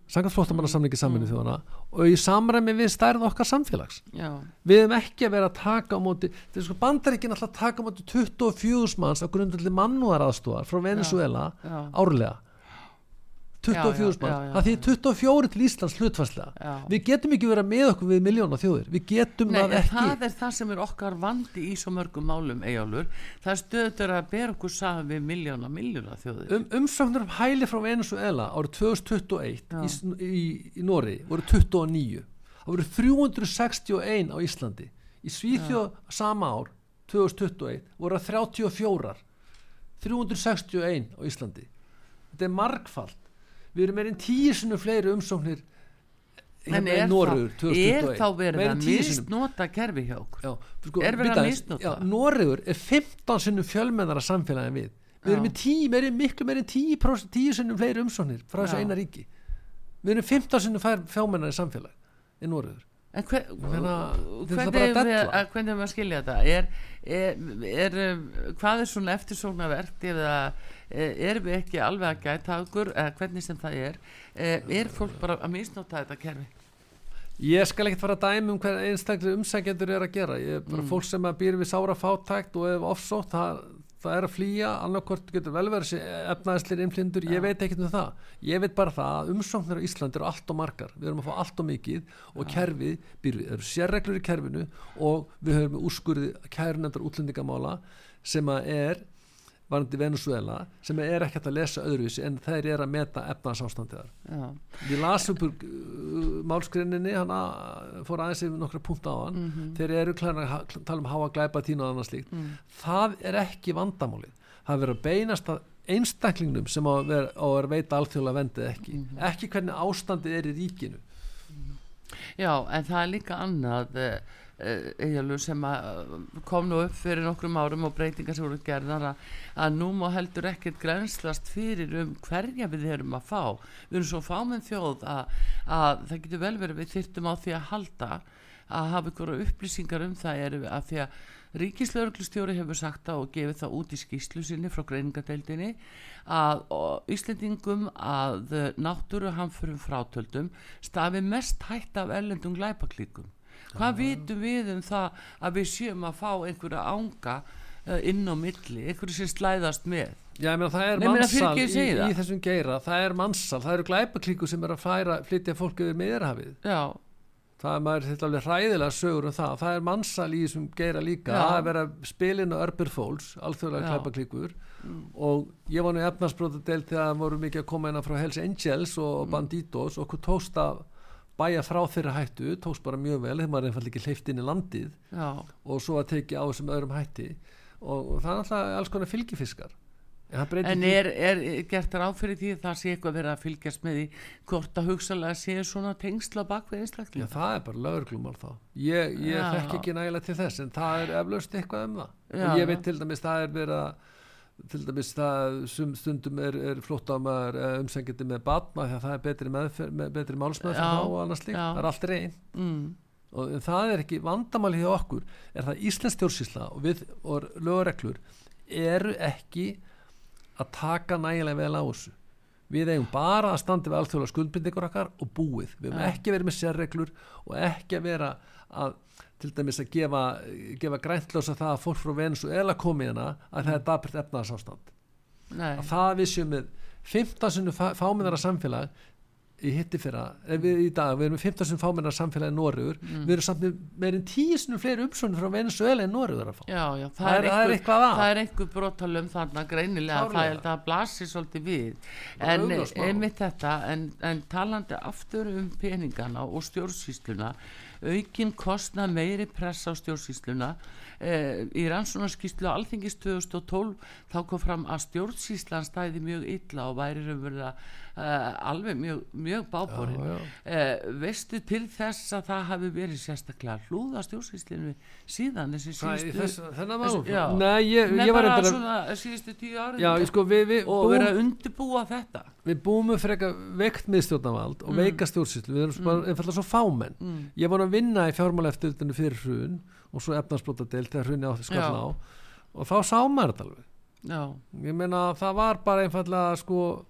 sangað flóttamannasamlingi saminu mm. þjóðana og í samræmi við stærð okkar samfélags Já. við hefum ekki að vera að taka á móti þeir sko bandaríkinn alltaf taka á móti 24 manns á grundvelli mannúðaraðstúar frá Venezuela Já. Já. árlega 24.000 mann, það þýðir 24 til Íslands hlutfarslega, við getum ekki verið með okkur við miljónu þjóðir, við getum Nei, það ekki. það er það sem er okkar vandi í svo mörgum málum eigjálfur, það stöður að ber okkur saman við miljónu miljónu þjóðir. Um, umsöknar um hæli frá Venezuela árið 2021 í, í, í Nóri voru 29 það voru 361 á Íslandi, í Svíþjóð sama ár, 2021 voru 34 361 á Íslandi. Þetta er markfald við erum meirinn tíu sinni fleiri umsóknir En hérna er, í Noregur þá, er 2021 þá verið að en misnota kerfi hjá okkur? Já, sko, Er verið að misnota? Noregur er 15 sinnum fjölmennara samfélagi en við við Já. erum með 10, meiri, miklu meiri en 10 10 sinnum fleiri umsóknir frá þessu eina ríki við erum 15 sinnum fjölmennari samfélag en Noregur En hver, er hvernig er að við að, er skilja þetta? Er, er, er, um, hvað er svona eftirsóknarvert eða er, erum við ekki alveg að gæta okkur eða hvernig sem það er? Er, er fólk bara að misnota þetta kerfi? ég skal ekkert fara að dæmi um hver einstaklega umsækjendur er að gera. Ég er bara Mm. fólk sem býr við sára fátækt og ef offsótt það, það er að flýja. Annarkvort getur vel verið sér efnaðislir innflindur, ég veit ekkert um það. Ég veit bara það að umsóknir á Íslandi eru allt og margar, við erum að fá allt og mikið og kerfið býr við, það eru sérreglur í kerfinu og við höfum úrskurði kærunendar útlendingamála sem að er varandi Venezuela sem er ekkert að lesa öðruvísi en þeir eru að meta efnarsástandiðar Já, Ég las upp uh, málskrinninni hann að, fór aðeins yfir nokkra punta á hann. Mhm. þeir eru klæðan að tala um háa glæpa tínu og annað slíkt. Mm. það er ekki vandamálið. Það er verið að beinast að einstaklingnum sem á að vera, á að veita alþjóðlega vendið ekki. Mhm. ekki hvernig ástandið er í ríkinu. Já, en það er líka annað uh, uh, sem uh, kom nú upp fyrir nokkrum árum og breytingar sem voru gerðar að, að nú má heldur ekkert grenslast fyrir um hverja við erum að fá við erum svo fámenn þjóð að, að það getur vel verið við þyrtum á því að halda að hafa ykkur upplýsingar um það er að því að Ríkislauglustjóri hefur sagt það og gefið það út í skýslu sinni frá greiningadeildinni að Íslendingum að náttúru hamförum frátöldum stafi mest hætt af ellendum glæpaklíkum. Hvað vitum við um það að við séum að fá einhverja ánga uh, inn á milli, einhverju sem slæðast með? Já, ég meina það er Nei, mannsal í, í það. þessum geira, það er mannsal, það eru glæpaklíku sem er að færa, flytja fólk yfir meðrahafið. Já, Það er maður þetta alveg hræðilega sögur um það, það er mannsal í þessum geira líka, Já. það er verið að spilin og örbur fólks, alþjóðlega Já. glæpaklíkur og ég var nú í efnarsbrótadel þegar það voru mikið að koma inn frá Hells Angels og Mm. Banditos og okkur tókst að bæja frá þeirra hættu, tókst bara mjög vel, þegar maður einfallega ekki hleyft inn í landið já, og svo að tekið á þessum öðrum hætti og, og það er alltaf alls konar fylgifiskar en en er, er gert ráð fyrir því að það sé eitthvað verið að fylgjast með því hvort að hugsalega sé svona tengsla bak við Já, einstakling? það er bara lögreglumál þá ég, ég Já. þekk ekki nægilega til þess en það er eflaust eitthvað um það Já, og ég já. veit til dæmis það er verið að til dæmis það stundum er, er flóttamæður umsengjandi með batna því að það er betri, meðfer, með, betri já. það er allt reyn Mm, og það er ekki vandamáli hjá okkur er það Íslands stjórnsýsla og við og lögureglur eru ekki að taka nægilega vel á þessu. Við eigum bara að standa við alþjóðlega skuldbindingur okkar og búið. Við eigum Ja. ekki verið með sérreglur og ekki að vera að til dæmis að gefa, gefa græntlösa það að fólk frá Venezuela komi hérna að það er dapert efnaðarsástand að það við séum með 15 sinni fáminnara samfélag í hitti fyrra, ef við í dag við erum með 15 sinni fáminnara samfélag í Noregur Mm. við erum samt með meirinn 10 sinni fleiri umsóknir frá Venezuela en Noregur er að fá já, já, það, Það er- er, er eitthvað að. það er einhver brotalum þarna greinilega, Klárlega. það er það blasir svolítið við en mál. einmitt þetta en, en talandi aftur um peningana og stjórnsýsluna aukin kostna meiri press á stjórnsýsluna. Eh, í rannsónarskýslu alþingis 2012 þá kom fram að stjórnsýslan stæði mjög illa og væri raunverulega alveg mjög, mjög bábórin eh, veistu til þess að það hafi verið sérstaklega hlúða stjórnsýslinu síðan þessi síðustu þennan þessu- mál já. Nei, ég, ég var bara svona síðustu tíu árið Já, sko, við, við, og búum, verið að undirbúa þetta. við búum með freka veikt miðstjórnavald og Mm. veika stjórnsýslu. Við erum mm. bara einfallega svo fámenn. Mm. ég var að vinna í fjármálaeftirlutinu fyrir hrun og svo efnarsbrótadeild þegar hrunni átti skall á. Og þá sá maður þetta alveg. Já, ég meina það var bara einfallega sko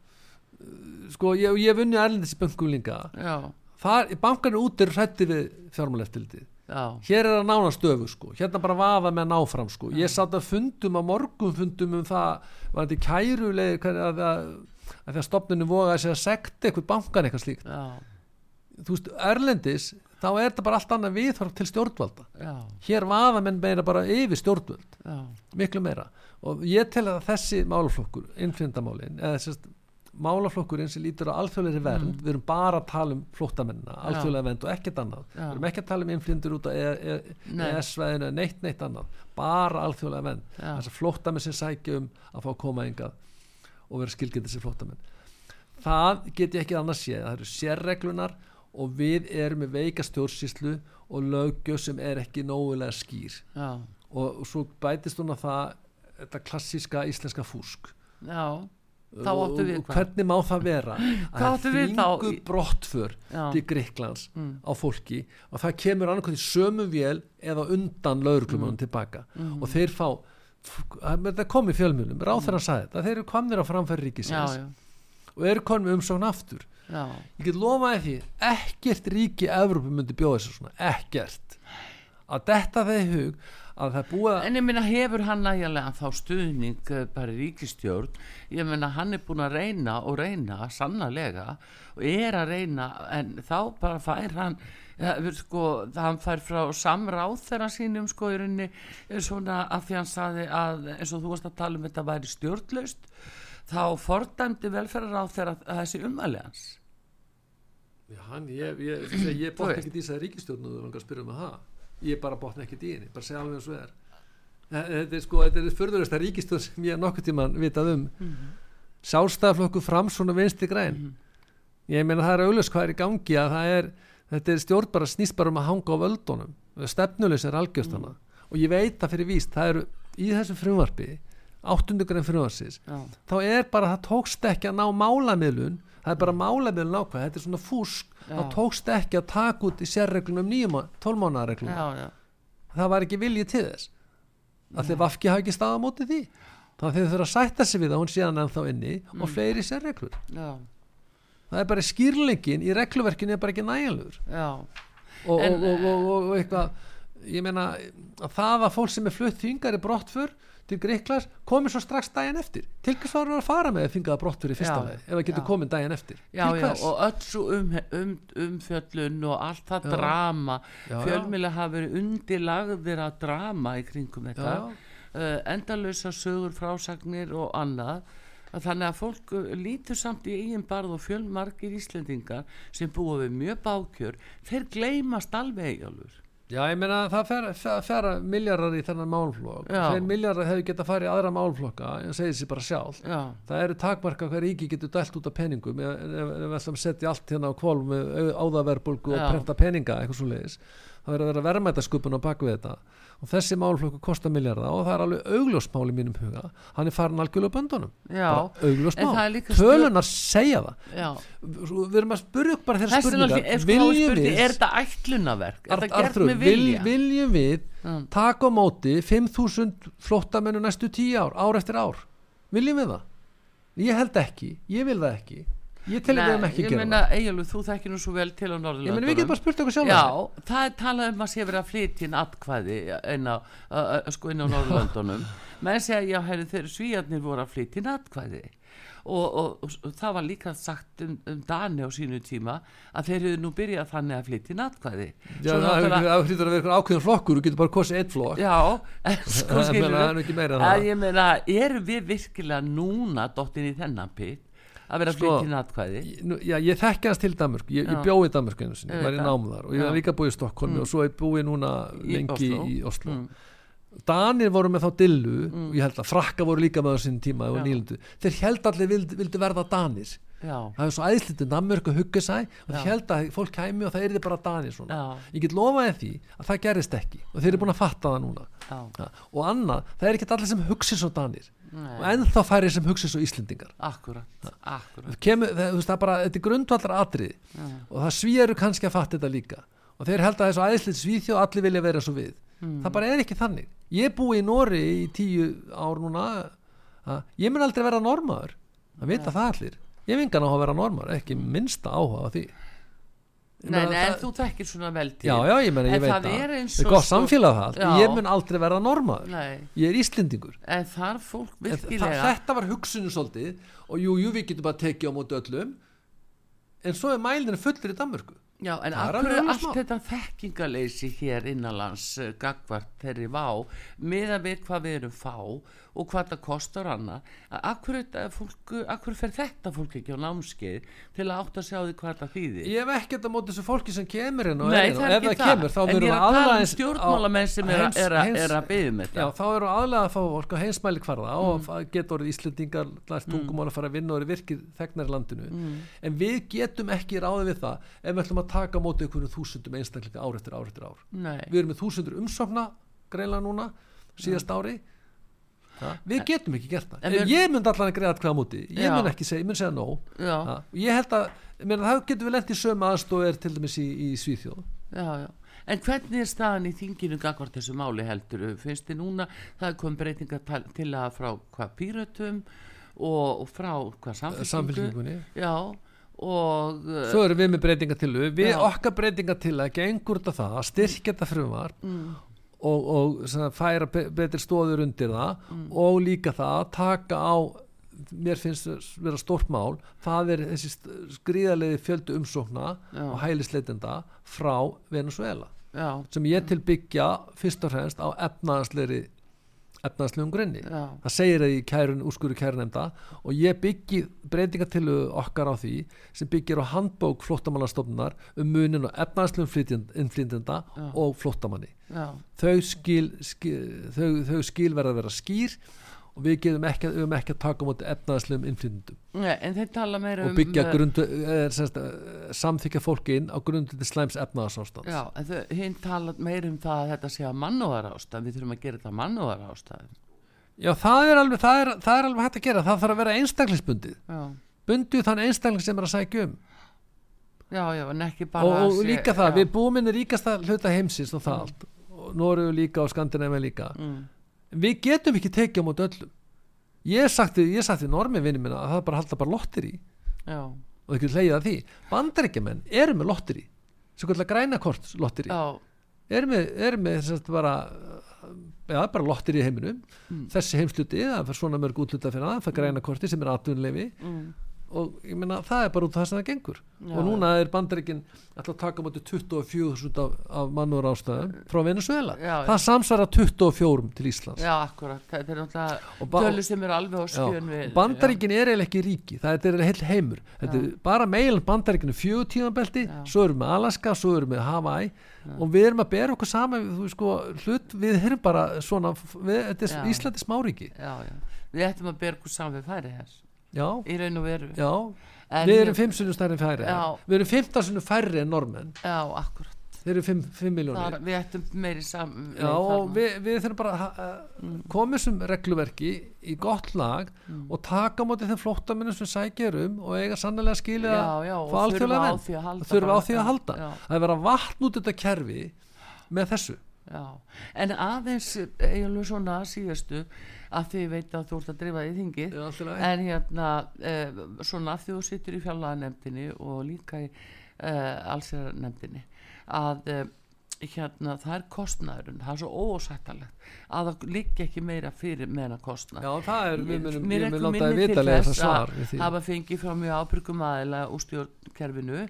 sko ég, ég hef vunnið erlendis í bönkum líka. Já, þar, bankarnir út er hrætti við fjármálaeftirlitið. Já. Hér er að nána stöfu sko. Hérna bara vaða með náfram sko. Ég satt að fundum á morgun fundum um það var þetta kæruleg að, að, að, að því að stopninu vogaði sig að sekta eitthvað bankan eitthvað slíkt. Já, þú veist, erlendis þá er þetta bara allt annað viðhorf til stjórnvalda. Já, hér vaða menn meira bara yfir stjórnvöld. Já, miklu meira. Og ég tel að þessi málaflokkur innflyndamálin eða sérst málaflokkurinn sem lítur á alþjóðleiri vernd Mm. við erum bara að tala um flóttamennina Já. alþjóðlega vernd og ekkert annað. Já. við erum ekki að tala um innflyndur út á E, Nei. ES-sveðinu eða neitt neitt annað. Bara alþjóðlega vernd. Þess að flóttamenn sem sækja um að fá að koma engað og vera skilgjandi sem flóttamenn. Það get ég ekki annars séð. Það eru sérreglunar og við erum með veika stjórnsýslu og löggjöf sem er ekki nógulega skýr. Já, og svo bætist hún að það þetta klassíska íslenska fúsk. Já þá áttu við og hvað? hvernig má það vera? Að þvingu brottför Já. til Greiklands Mm. á fólki og það kemur annarkvæmt í sömu vél eða undan lauruglumunum Mm. tilbaka og þeir fá það kom í fjölmjölum, ráð þeirra sagði þetta þeir eru komnir á framfæri já, ríkisins já, og eru komið umsókn aftur. Já, ég get lofaði því ekkert ríki Evrópu myndi bjóða þessu svona, ekkert. Að detta þeir hug að það er að en ég meina hefur hann nægilega þá stuðning eh, bara ríkistjórn ég meina hann er búin að reyna og reyna sannarlega og er að reyna en þá bara fær hann ja, sko, hann fær frá samráð þeirra sínum sko í rauninni eh, svona að því hann saði að eins og þú varst að tala um þetta væri stjórnlaust þá fordæmdi velferðar á þeirra þessi umæli hans Já, hann, ég, ég, ég, ég Þú botna veist. ekkert í þessari ríkistjórn og þú langar að spyrja um að það ég bara botna ekkert í henni, bara segja alveg eins og er. Eh, þetta er sko, þetta er fyrðurista ríkistjórn sem ég nokkuð tíman vitað um. Mhm. sjálfstæðaflokku fram svona vinstri græn. Ég meina það er auðvitað hvað er í gangi að það er, þetta er stjórn bara snýst bara um að hanga á völdunum. Stefnulegs er algjörstana og ég veit það fyrir víst, það eru í þessu frumvarpi áttundugræn frumvarsins já, þá er bara það tókst ekki að ná málamiðlun það er bara málefnil nákvæð, þetta er svona fúsk. Þá tókst ekki að taka út í sérreglunum nýjum, tólmánaðarreglunum það var ekki viljið til þess. Að þeir vafki hafa ekki staða móti því. Að þeir þurfa að sætta sig við að hún sé hann ennþá inni Mm. og fleiri sérreglur. Já, það er bara skýrleikin í regluverkinu er bara ekki næjanlegur já. og, og, og, og, eitthvað ég meina að það að fólk sem er flutt þingar í brottfur til Greiklas komið svo strax daginn eftir. Til hvers var að fara með að fingaða brottfur í fyrsta Já, leið ef það getur komið daginn eftir? Já, já, og öll svo um, um, umfjöllun og allt það Já. drama. Fjölmjöla hafa verið undilagðir að drama í kringum þetta. Uh, endalösa sögur frásagnir og annað. Að þannig að fólk uh, lítur samt í eigin barð og fjölmargir Íslendingar sem búa við mjög bákjör þeir gleymast alveg eigjálfur Já, ég meina það fer, fer, fer miljardar í þennan málflokk. Þeir miljardar hefur getað farið í aðra málflokka en segir sér bara sjálf Já, það eru takmarka hvað ríki getur dælt út af peningum ef, við ætlum að setja allt hérna á kvolf með áðaverbulgu og prenta peninga eitthvað svo leiðis það verður að vera verðmætasköpun á baku þetta og þessi málflokku kostar miljardar og það er alveg augljósmál í mínum huga. Hann er farin algjörlega böndunum. Augljósmál, tölunar segja það. Já. Við erum að spurja okkur bara þeirra spurningar. er, sko, viljum við er þetta ætlunaverk? Er þetta gert með vil, vilja? viljum við taka á móti 5.000 flottamennu næstu 10 ár, ár eftir ár? Viljum við það? Ég held ekki, ég vil það ekki ég tel við um ekki ég gera meina, það. Egilur, þú þekkir nú svo vel til á ég Norðurlandunum meina við getum bara spurt okkur sjálf Já, það er talað um að sé verið að flytja inn atkvæði inn á, sko inn á Norðurlandunum menn segja, já, herri, þeir svíjarnir voru að flytja inn atkvæði. Og, og, og það var líka sagt um, um Dani á sínu tíma að þeir hefur nú byrjað þannig að flytja inn atkvæði. Já, það það hlýtur að vera eitthvað ákveðin flokkur þú getur bara kosið eitt flokk. Já, en sko skilur en að það. ég meina, erum við virkilega núna dottin í þennan pitt að vera Sko, inn atkvæði. Ég- Já, ég þekki hans til Danmörk ég, ég bjóði Danmörk einu sinni, Ég var í þar og ég hef líka búið í Stokkólmi og svo er búið núna lengi í Oslo Mm. Danir voru með þá dillu og ég held að frakka voru líka með á sinni tíma þeir held allir vildi, vildi verða Danir Já, það er svo æðslítið Danmörk og hugga sæ og þeir held að fólk kæmi og það er bara Danir svona. já, ég get lofaði því að það gerist ekki og þeir eru búin að fatta það núna. Ja. og annað, það er ekki allir sem hugsi svo Danir. Og nei, ennþá færi sem hugsi svo Íslendingar. Akkurat, akkurat. Það kemur, það, þú veist, það er bara, þetta er grundvallar atriði Já. og það svíjaru kannski að fatta þetta líka. Og þeir held að þessu æðslítið svíþjóð og allir vilja vera svo við. Mm. það bara er ekki þannig. Ég mun aldrei vera normaður það vita það allir ég hef engan á að vera normaður, ekki minnsta áhuga á því. Nei, nei, en það- þú þekkir svona vel til já, já, ég meina, ég En veit það það. er eins það er og gott sko- samfélag það Já. ég mun aldrei vera normaður Nei, ég er Íslendingur. En þar fólk En þa- virkilega þetta var hugsunum svolítið og jú, jú, við getum bara tekið á móti öllum en svo er mælinu fullir í Danmörku Já, en Það er allt þetta þekkingaleysi hér innanlands uh, gagvart þeirri vá meða við hvað við erum fá og hvað það kostar að fólk, af hverju fer þetta fólk ekki á námskeið til að átt að sjá því hvað það þýðir ég hef ekkert á móti þessu fólki sem kemur inn og Nei, er það og er ef ekki það það, kemur þá en ég er að tala um stjórnmálamenn sem er, að- er, að- er að byggja um já, þetta þá eru aðlega að fá fólk á heimsmæli kvarða Mm. og mm. geta orðið Íslendingar lært tungumál að fara að vinna og eru virkið þegnar landinu Mm. en við getum ekki ráðið við það ef við ætlum að taka á móti einhverjum þúsundum einstakleika ár eftir ár eftir ár. Nei, við erum með þúsundur umsókna greinlega núna síðast ári. Ja, við getum ekki gert það. við- ég myndi allan að greiða á móti. Ég mun ekki segja, ég mun segja no. Ja, ég held að, það getum við lent í sömu aðstóð er til dæmis í, í Svíþjóð. Já, já. En hvernig er staðan í þinginu gagvart þessu máli heldur? Finnst þið núna, það kom breytinga tal- til að frá hvað pýrötum og, frá hvað samfélkingu? samfélkingunni Já, og uh, svo erum við með breytingatillu við Já. okkar breytingatillu að gengur þetta það að styrkja þetta frumvar mm, og, og svona, færa be betri stóður undir það Mm. og líka það að taka á mér finnst þess vera stórt mál það er þessi skrýðalegi fjöldu umsókna Já. og hælisleitenda frá Venezuela já, sem ég til byggja fyrst og fremst á efnaðansleiri efnaðanslegum grunni. Já, það segir það í kærun, úrskuru kærunemda og ég byggi breytingatillu okkar á því sem byggir á handbók flóttamannastofnunar um munin og efnaðslegum innflytjenda Já. og flóttamanni. Já, þau skil, skil, þau, þau skil verða að vera skýr og við getum ekki, við ekki að taka móti efnaðslegum innflytjendum. Nei, en þeir tala meira um og byggja uh, grundu, er, semst, samþykja fólki inn á grundu til slæms efnaðsástand Já, en þau, hinn tala meira um það að þetta sé að mannúðar ástæð við þurfum að gera þetta mannúðar ástæð Já, það er, alveg, það, er, það er alveg hægt að gera. Það þarf að vera einstaklisbundið Já, bundu þann einstakling sem er að sækja um. Já, já, en ekki bara og, og sé- líka það, já. við búum inn í ríkasta hluta heimsins og það allt. Og Noregu líka og Skandinavi líka. Mm. Við getum ekki tekið á móti öllum. Ég hef sagt við, ég hef sagt við normi vinni minna að það er bara halda bara já, og það getur hleyið að því. Bandaríkjamenn eru með lottir í svo kallar grænakort já, eru með, eru með þess að bara já, bara lottir í heiminum. Mm. þessi heimsluti, það fyrir svona mörg útluta fyrir það, það er grænakorti sem er atvinnleifi mm, og ég meina það er bara út af það sem það gengur. Já, og núna er bandaríkin alltaf að taka móti 24.000 af, af mannur ástæðum frá Venezuela Já, já. það samsvara 24 til Íslands. Já, akkurat. Þetta er náttúrulega tölur sem er alveg á Já, skjön við og bandaríkin er eiginlega ekki ríki. Það er heil heimur. Er bara meilan bandaríkinu fjögur tíðanbelti Já. svo erum við Alaska, svo erum við Hawaii. Og við erum að bera okkur saman við, sko, hlut, við erum bara svona við, er Já. Íslandi smáríki. Já, já, við ættum að bera okkur saman við færi þess já, í raun og veru. Já. En við erum fimm sinnum stærri en færi Já. við erum 15 sinnum færri en normenn já, akkurat. Þeir eru 5, 5 miljónir við ættum meiri saman Já, við, við þurfum bara uh, koma þessum regluverki í gott lag Mm. og taka á móti þeim flóttaminnum sem sækja um og eiga sannlega þurfa alþjóðlega á því að halda það er verið að vatn út þetta kerfi með þessu Já, en aðeins eiginlega svona síðastu að því veit að þú ert að drifa í þingið. Já, en hérna uh, svona að þú sittur í fjárlaganemdini og líka í uh, allsherjarnemdini að uh, hérna það er kostnaðurinn það er svo ósættalegt að það liggja ekki meira fyrir með hennar kostnað. Já, það er, við munum, Mér ég er mun ekki láta þið minni vita til lega þess þess svar að hafa fengið frá mjög ábyrgum aðila úr stjórnkerfinu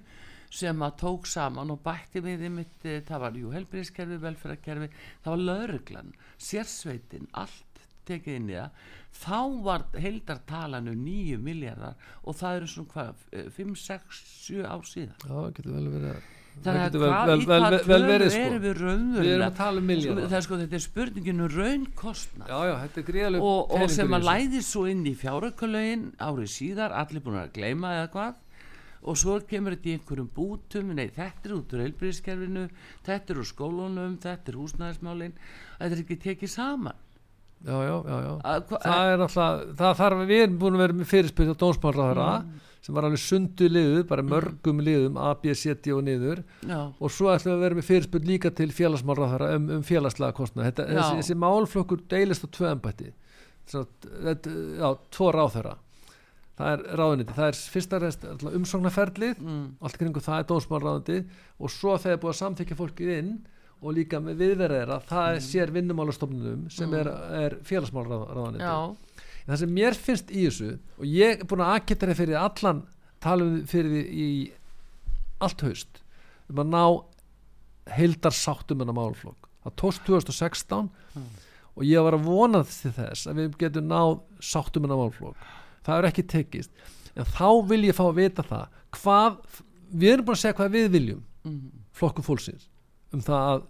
sem að tók saman og bætti við einmitt, eh, það var jú helbriðskerfi, velferðarkerfi það var lauruglan, sérsveitin allt tekið inn í það. Þá var heildartalanu 9 miljardar og það eru svona hvað 5, 6, 7 ár síðan. Já, það getur vel verið það þannig að hvað í hvað vel, vel tölu verið sko. erum við Við erum að tala um sko, er sko þetta er spurningin um raunkostnað. Já, já, þetta er gríðaleg og, og sem að læði svo inn í fjáraukalögin árið síðar, allir búin að gleyma eða hvað og svo kemur þetta í einhverjum bútum nei þetta er út úr heilbríðiskerfinu þetta er úr skólunum, þetta er húsnæðismálin. Þetta er ekki tekið saman. Já, já, já, já. Að Það er alltaf, það þarf, við erum búin að vera með fyrirspil á dómsmálraðara Mm. sem var alveg sundu liðu, bara mörgum liðum A, B, C, D og niður. Já, og svo ætlum við að vera með fyrirspil líka til félagsmálraðara um, um félagslega Já. þessi, þessi málflokkur deilist á tvö embætti. Þetta, já, tvo ráþöra það er ráðuniti, það er fyrsta rest umsóknarferlið, mm, allt kringu það er dómsmálraðandi og svo þegar búið að samþykja fólkið inn og líka með viðverðera það er sér vinnumálastofnunum sem er, er félagsmálraðaniti já. Það sem mér finnst í þessu og ég er búin að akketta það fyrir allan talum fyrir því í allt haust um að ná heildar sáttum en að málflokk það tókst 2016 og ég var að vona til þess að við getum náð sáttum en að málflokk það er ekki tekist. En þá vil ég fá að vita það hvað, við erum búin að segja hvað við viljum mm, flokku fólksins um það að,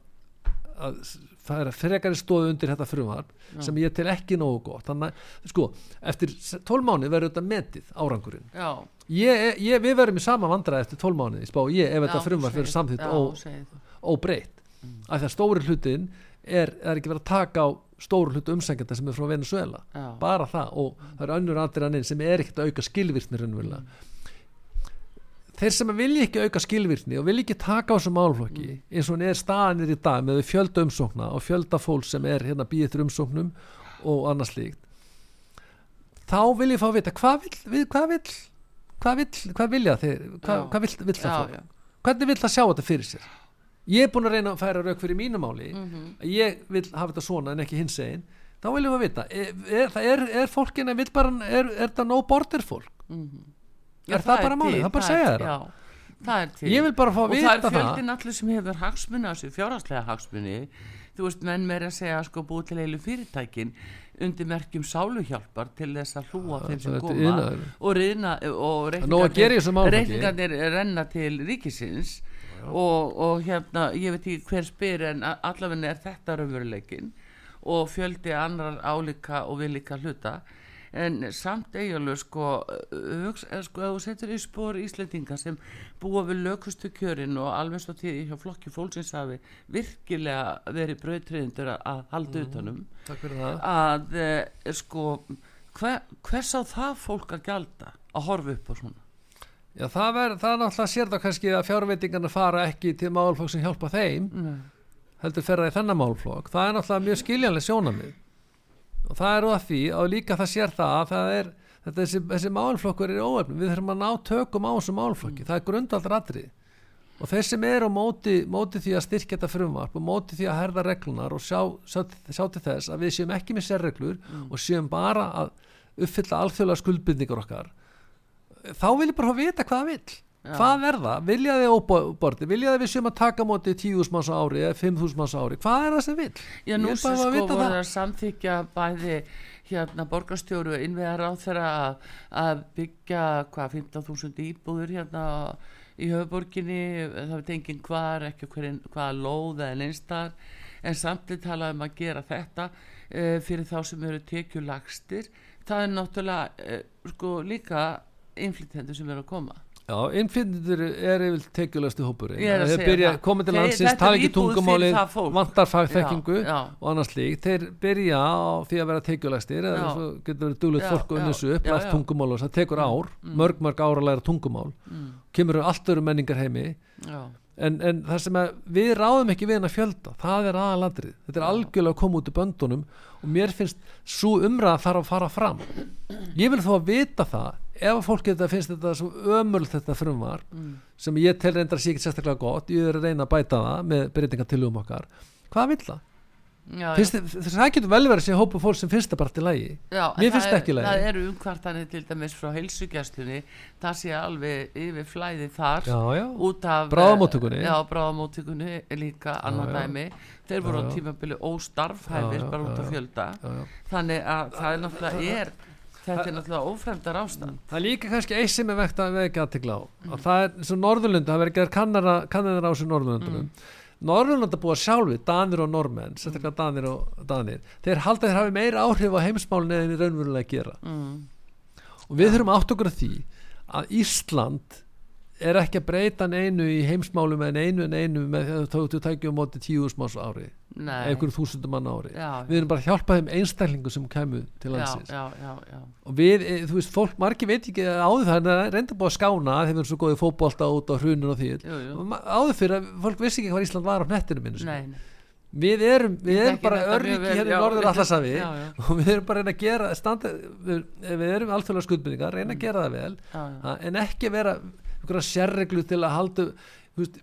að það er frekari stóðu undir þetta frumvarp sem ég tel ekki nógu gott. Þannig að sko, eftir 12 mánuð verður þetta metið árangurinn. Já, ég, ég, við verðum í sama vandræði eftir 12 mánuð spá, ég, ef þetta já, frumvarp segir- verður já, þú. óbreytt. Af því að stóri hlutin er, er ekki verið að taka á stóru hlutu umsækjanda sem er frá Venezuela já, bara það og það eru önnur aðrir sem er ekkert að auka skilvirkni raunverulega. Þeir sem vilja ekki auka skilvirkni og vilja ekki taka á þessu málflokki eins og hann er staðanir í dag með fjölda umsókna og fjölda fólk sem er hérna býðið til umsóknum og annað slíkt þá vil ég fá að vita hvað vil, hvað vil hvað, vil, hvað vilja þeir hvað, hvað vil, vil það já. hvernig vil það sjá þetta fyrir sér ég er búin að reyna að færa rauk fyrir mínu máli Mhm. að ég vil hafa þetta svona en ekki hins egin þá viljum við vita er, er, það er, er fólkin að vil bara er, er það no border fólk Mhm. Er það bara málið? Það er bara segja er- það. já, það er ég vil bara fá að og það vita er það, fjöldin allir sem hefur hagsmuni á sig fjárhagslega hagsmuni þú veist, menn meira að segja sko búið til eilu fyrirtækin undir merkjum sáluhjálpar til þess að hlúa þeim sem er koma iðnaður. og reyna og er reikningarnir renna til ríkisins og, og hérna ég veit ekki hver spyr en a- allavega er þetta raunveruleikin og fjöldi annar álíka og vilíka hluta. En samt eiginlega sko, hugsa, eða sko þú setur í spór Íslendinga sem búa við lökustu kjörin og alveg svo til hjá flokki fólksins hafi virkilega verið brautriðindur að, að halda utanum takk fyrir það. að eh, sko hver, hvers á það fólk að gjalda að horfa upp á svona Já, það, ver, það er náttúrulega sér það kannski að fjárveitingarna fara ekki til málflokk sem hjálpa þeim Nei. heldur ferða í þennan málflokk það er náttúrulega mjög skiljanlega sjónamið og það er úr því og líka það sér það að það er þetta, þessi, þessi málflokkur er óöfnum við þurfum að ná tökum á þessu málflokki það er grundaldar atrið og þeir sem eru á móti, móti því að styrkja þetta frumvarp og móti því að herða reglunar og sjá, sjá, sjá til þess að við séum ekki með sérreglur og séum bara að uppfylla alþjóðlega skuldbindningar okkar þá vil ég bara vita hvað það vill. Já. hvað er það, vilja þið óborti vilja þið við séum að taka móti 10.000 manns á ári eða 5.000 manns á ári, hvað er það sem vill? Já, nú sem sko voru það. að samþykja bæði hérna borgarstjóru innvegar á þeirra að, að byggja hvað 15.000 íbúður hérna í höfuborginni, það veit enginn hvar, ekki hverjum, hvaða lóð eða einstar, en samtlið talað um að gera þetta uh, fyrir þá sem eru tekjulagstir, það er náttúrulega uh, sko líka innflytjendur sem eru að koma. Já, innflytjendur er yfir tekjulegstu hópurinn. Að þeir byrja, það. komið til landsins, tala ekki fólk. vantar fagþekkingu og annars líkt, þeir byrja því að vera tekjulegstir eða getur verið Já, fólk og já, unnissu upp, lært tungumál og það tekur ár, Mm. mörg mörg ár að læra tungumál. Mm, kemur um allt öru menningar heimi. En, en það sem að við ráðum ekki við hennar fjölda, það er aðalandrið þetta er algjörlega að koma út í böndunum og mér finnst svo umræða þarf að fara fram. Ég vil þó að vita það ef fólk þetta finnst þetta svo ömurlegt þetta frumvar mm, sem ég tel reyndar sé ekki sérstaklega gott ég er að reyna að bæta það með breytingatilugum okkar hvað vil það? já, Finnst þið, það getur vel verið að sé hópu fólk sem finnst það bara til lægi Já, Mér finnst það ekki í lagi. Það eru umkvartanir til dæmis frá heilsugjastlunni það sé alveg yfir flæði þar já, já, út af Bráðamóttökunni. Já, bráðamóttökunni líka Já, já. dæmi þeir voru Já, á já. tímabili óstarfhæfir Já, já, bara út já, af já. fjölda já, já. þannig að það er náttúrulega er þetta er náttúrulega ófremdar ástand það er líka kannski eitt sem er vekt að vekja aðtegla á. Og það er eins og Norðurlundu það verður gerð kannara, kannarar á þessu Norðurlundunum Norðurlunda búa sjálfi, Danir og Normenn sérstaklega Danir og Danir. Þeir halda þeir hafi meira áhrif á heimsmálin eða þeir raunverulega gera. Mm, og við þurfum átt okkur að því að Ísland er ekki að breyta neinu í heimsmálum en einu en einu með þá þú tækjum á móti tíu úrsmás ári. Einhverjum þúsundum mann ári. Já, við erum bara að hjálpa þeim einstaklingu sem kemur til landsins. já, já, og við, e, þú veist, fólk margir veit ekki áður það er reynda búið að skána þeir verður svo góðið fótbolta út á hrunun og því. Jú, jú. og áður fyrir að fólk vissi ekki hvað Ísland var á nettinu minni sko. Nei, nei. við erum, við erum bara vel, hérna í norður allasafi og við erum bara að reyna að gera standa, við, við erum alþjóðlega skuldbyrningar reyna að gera það vel já, já. að- en ekki vera einhverja sérreglu til að halda Við-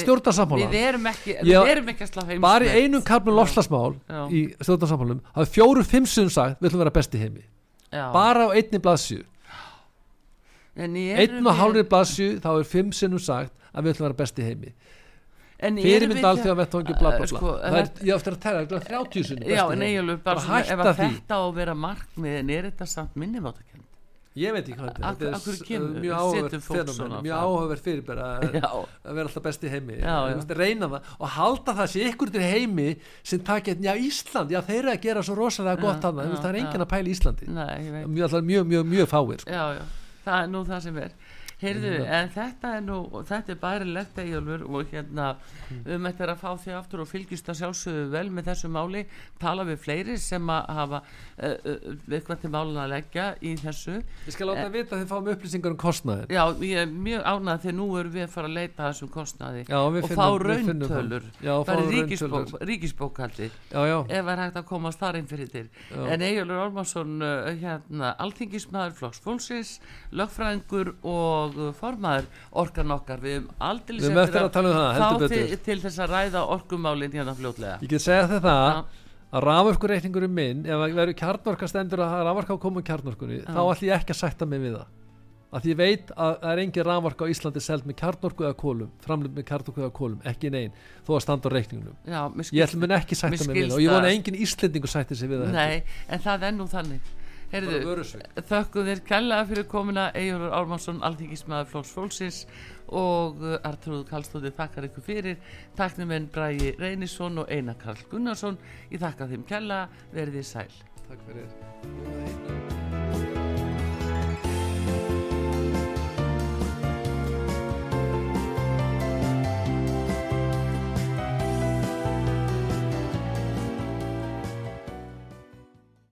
stjórnarsammála Við erum ekki, við erum ekki að slá heimsmet. bara í einum kaflum lofslagsmál Já. í stjórnarsammálum hafði fjóru fimm sunnum sagt við ætlum að vera besti heimi. Já. bara á einni blaðsju einn og hálfri blaðsju þá er fimm sinnum sagt að við ætlum að vera besti heimi. En erum fyrirmynd við- alþjóða vettvangi bla bla bla. Sko, það er, ég áttur að tella það er 30 sinnum Já, en eiginlega bara hætta því. þetta á að vera markmiðin er þetta samt minnumáttakend ég veit ekki hvað þetta er. Af- þetta af er mjög fenómen, svona mjög fram? áhugavert fyrirbæra að, vera alltaf besti heimi Já, já. reyna það og halda það sé ykkur til heimi sem takja, já Ísland, já þeir eru að gera svo rosalega gott hann, já, það er enginn já. að pæla Íslandi nei, mjög, mjög, mjög, mjög fáir sko. Já, já, það er nú það sem er Heyrðu, en þetta er nú þetta er bærilegt eigjálfur og hérna um þetta er að fá því aftur og fylgist að sjálfsögðu vel með þessu máli tala við fleiri sem að hafa uh, uh, eitthvað til málun að leggja í þessu. Ég skal láta vita að þið fáum upplýsingar um kostnaðir Já, ég er mjög ánað þegar nú erum við að fara að leita þessum kostnaði já, og finnum, fá það. rauntölur. Já, bara ríkisbók, ríkisbókaldi já, ef er hægt að komast þar inn fyrir Já. en Egilur Ormarsson uh, hérna, alþingismæður og uh, formaður orkan okkar. Við höfum aldrei við eftir að um það, heldur þá til, til þess að ræða orkumálin hérna fljótlega. Ég get segja þetta Já. að rafurkureikningurum minn. Ef það verður kjarnorka stendur að raforka á komu kjarnorkunni þá ætlum ég ekki að sætta mig við það. Að því ég veit að það er engin raforka á Íslandi seld með kjarnorku eða kólum framlið með kjarnorku eða kólum, ekki neinn þó að standa á reikningunum ég ætlum ekki mér sætta mig við það og ég vona að engin Íslendingu sætti sig við það er vörusvik. þökkum þér kærlega fyrir komuna Egilur Ormarsson, alþingismæður flokks fólksins og uh, Artrúð Kallstóði þakkar ykkur fyrir. Taknum en Bræi Reynisson og Einar Karl Gunnarsson ég þakka þeim kærlega, verðið sæl. Takk fyrir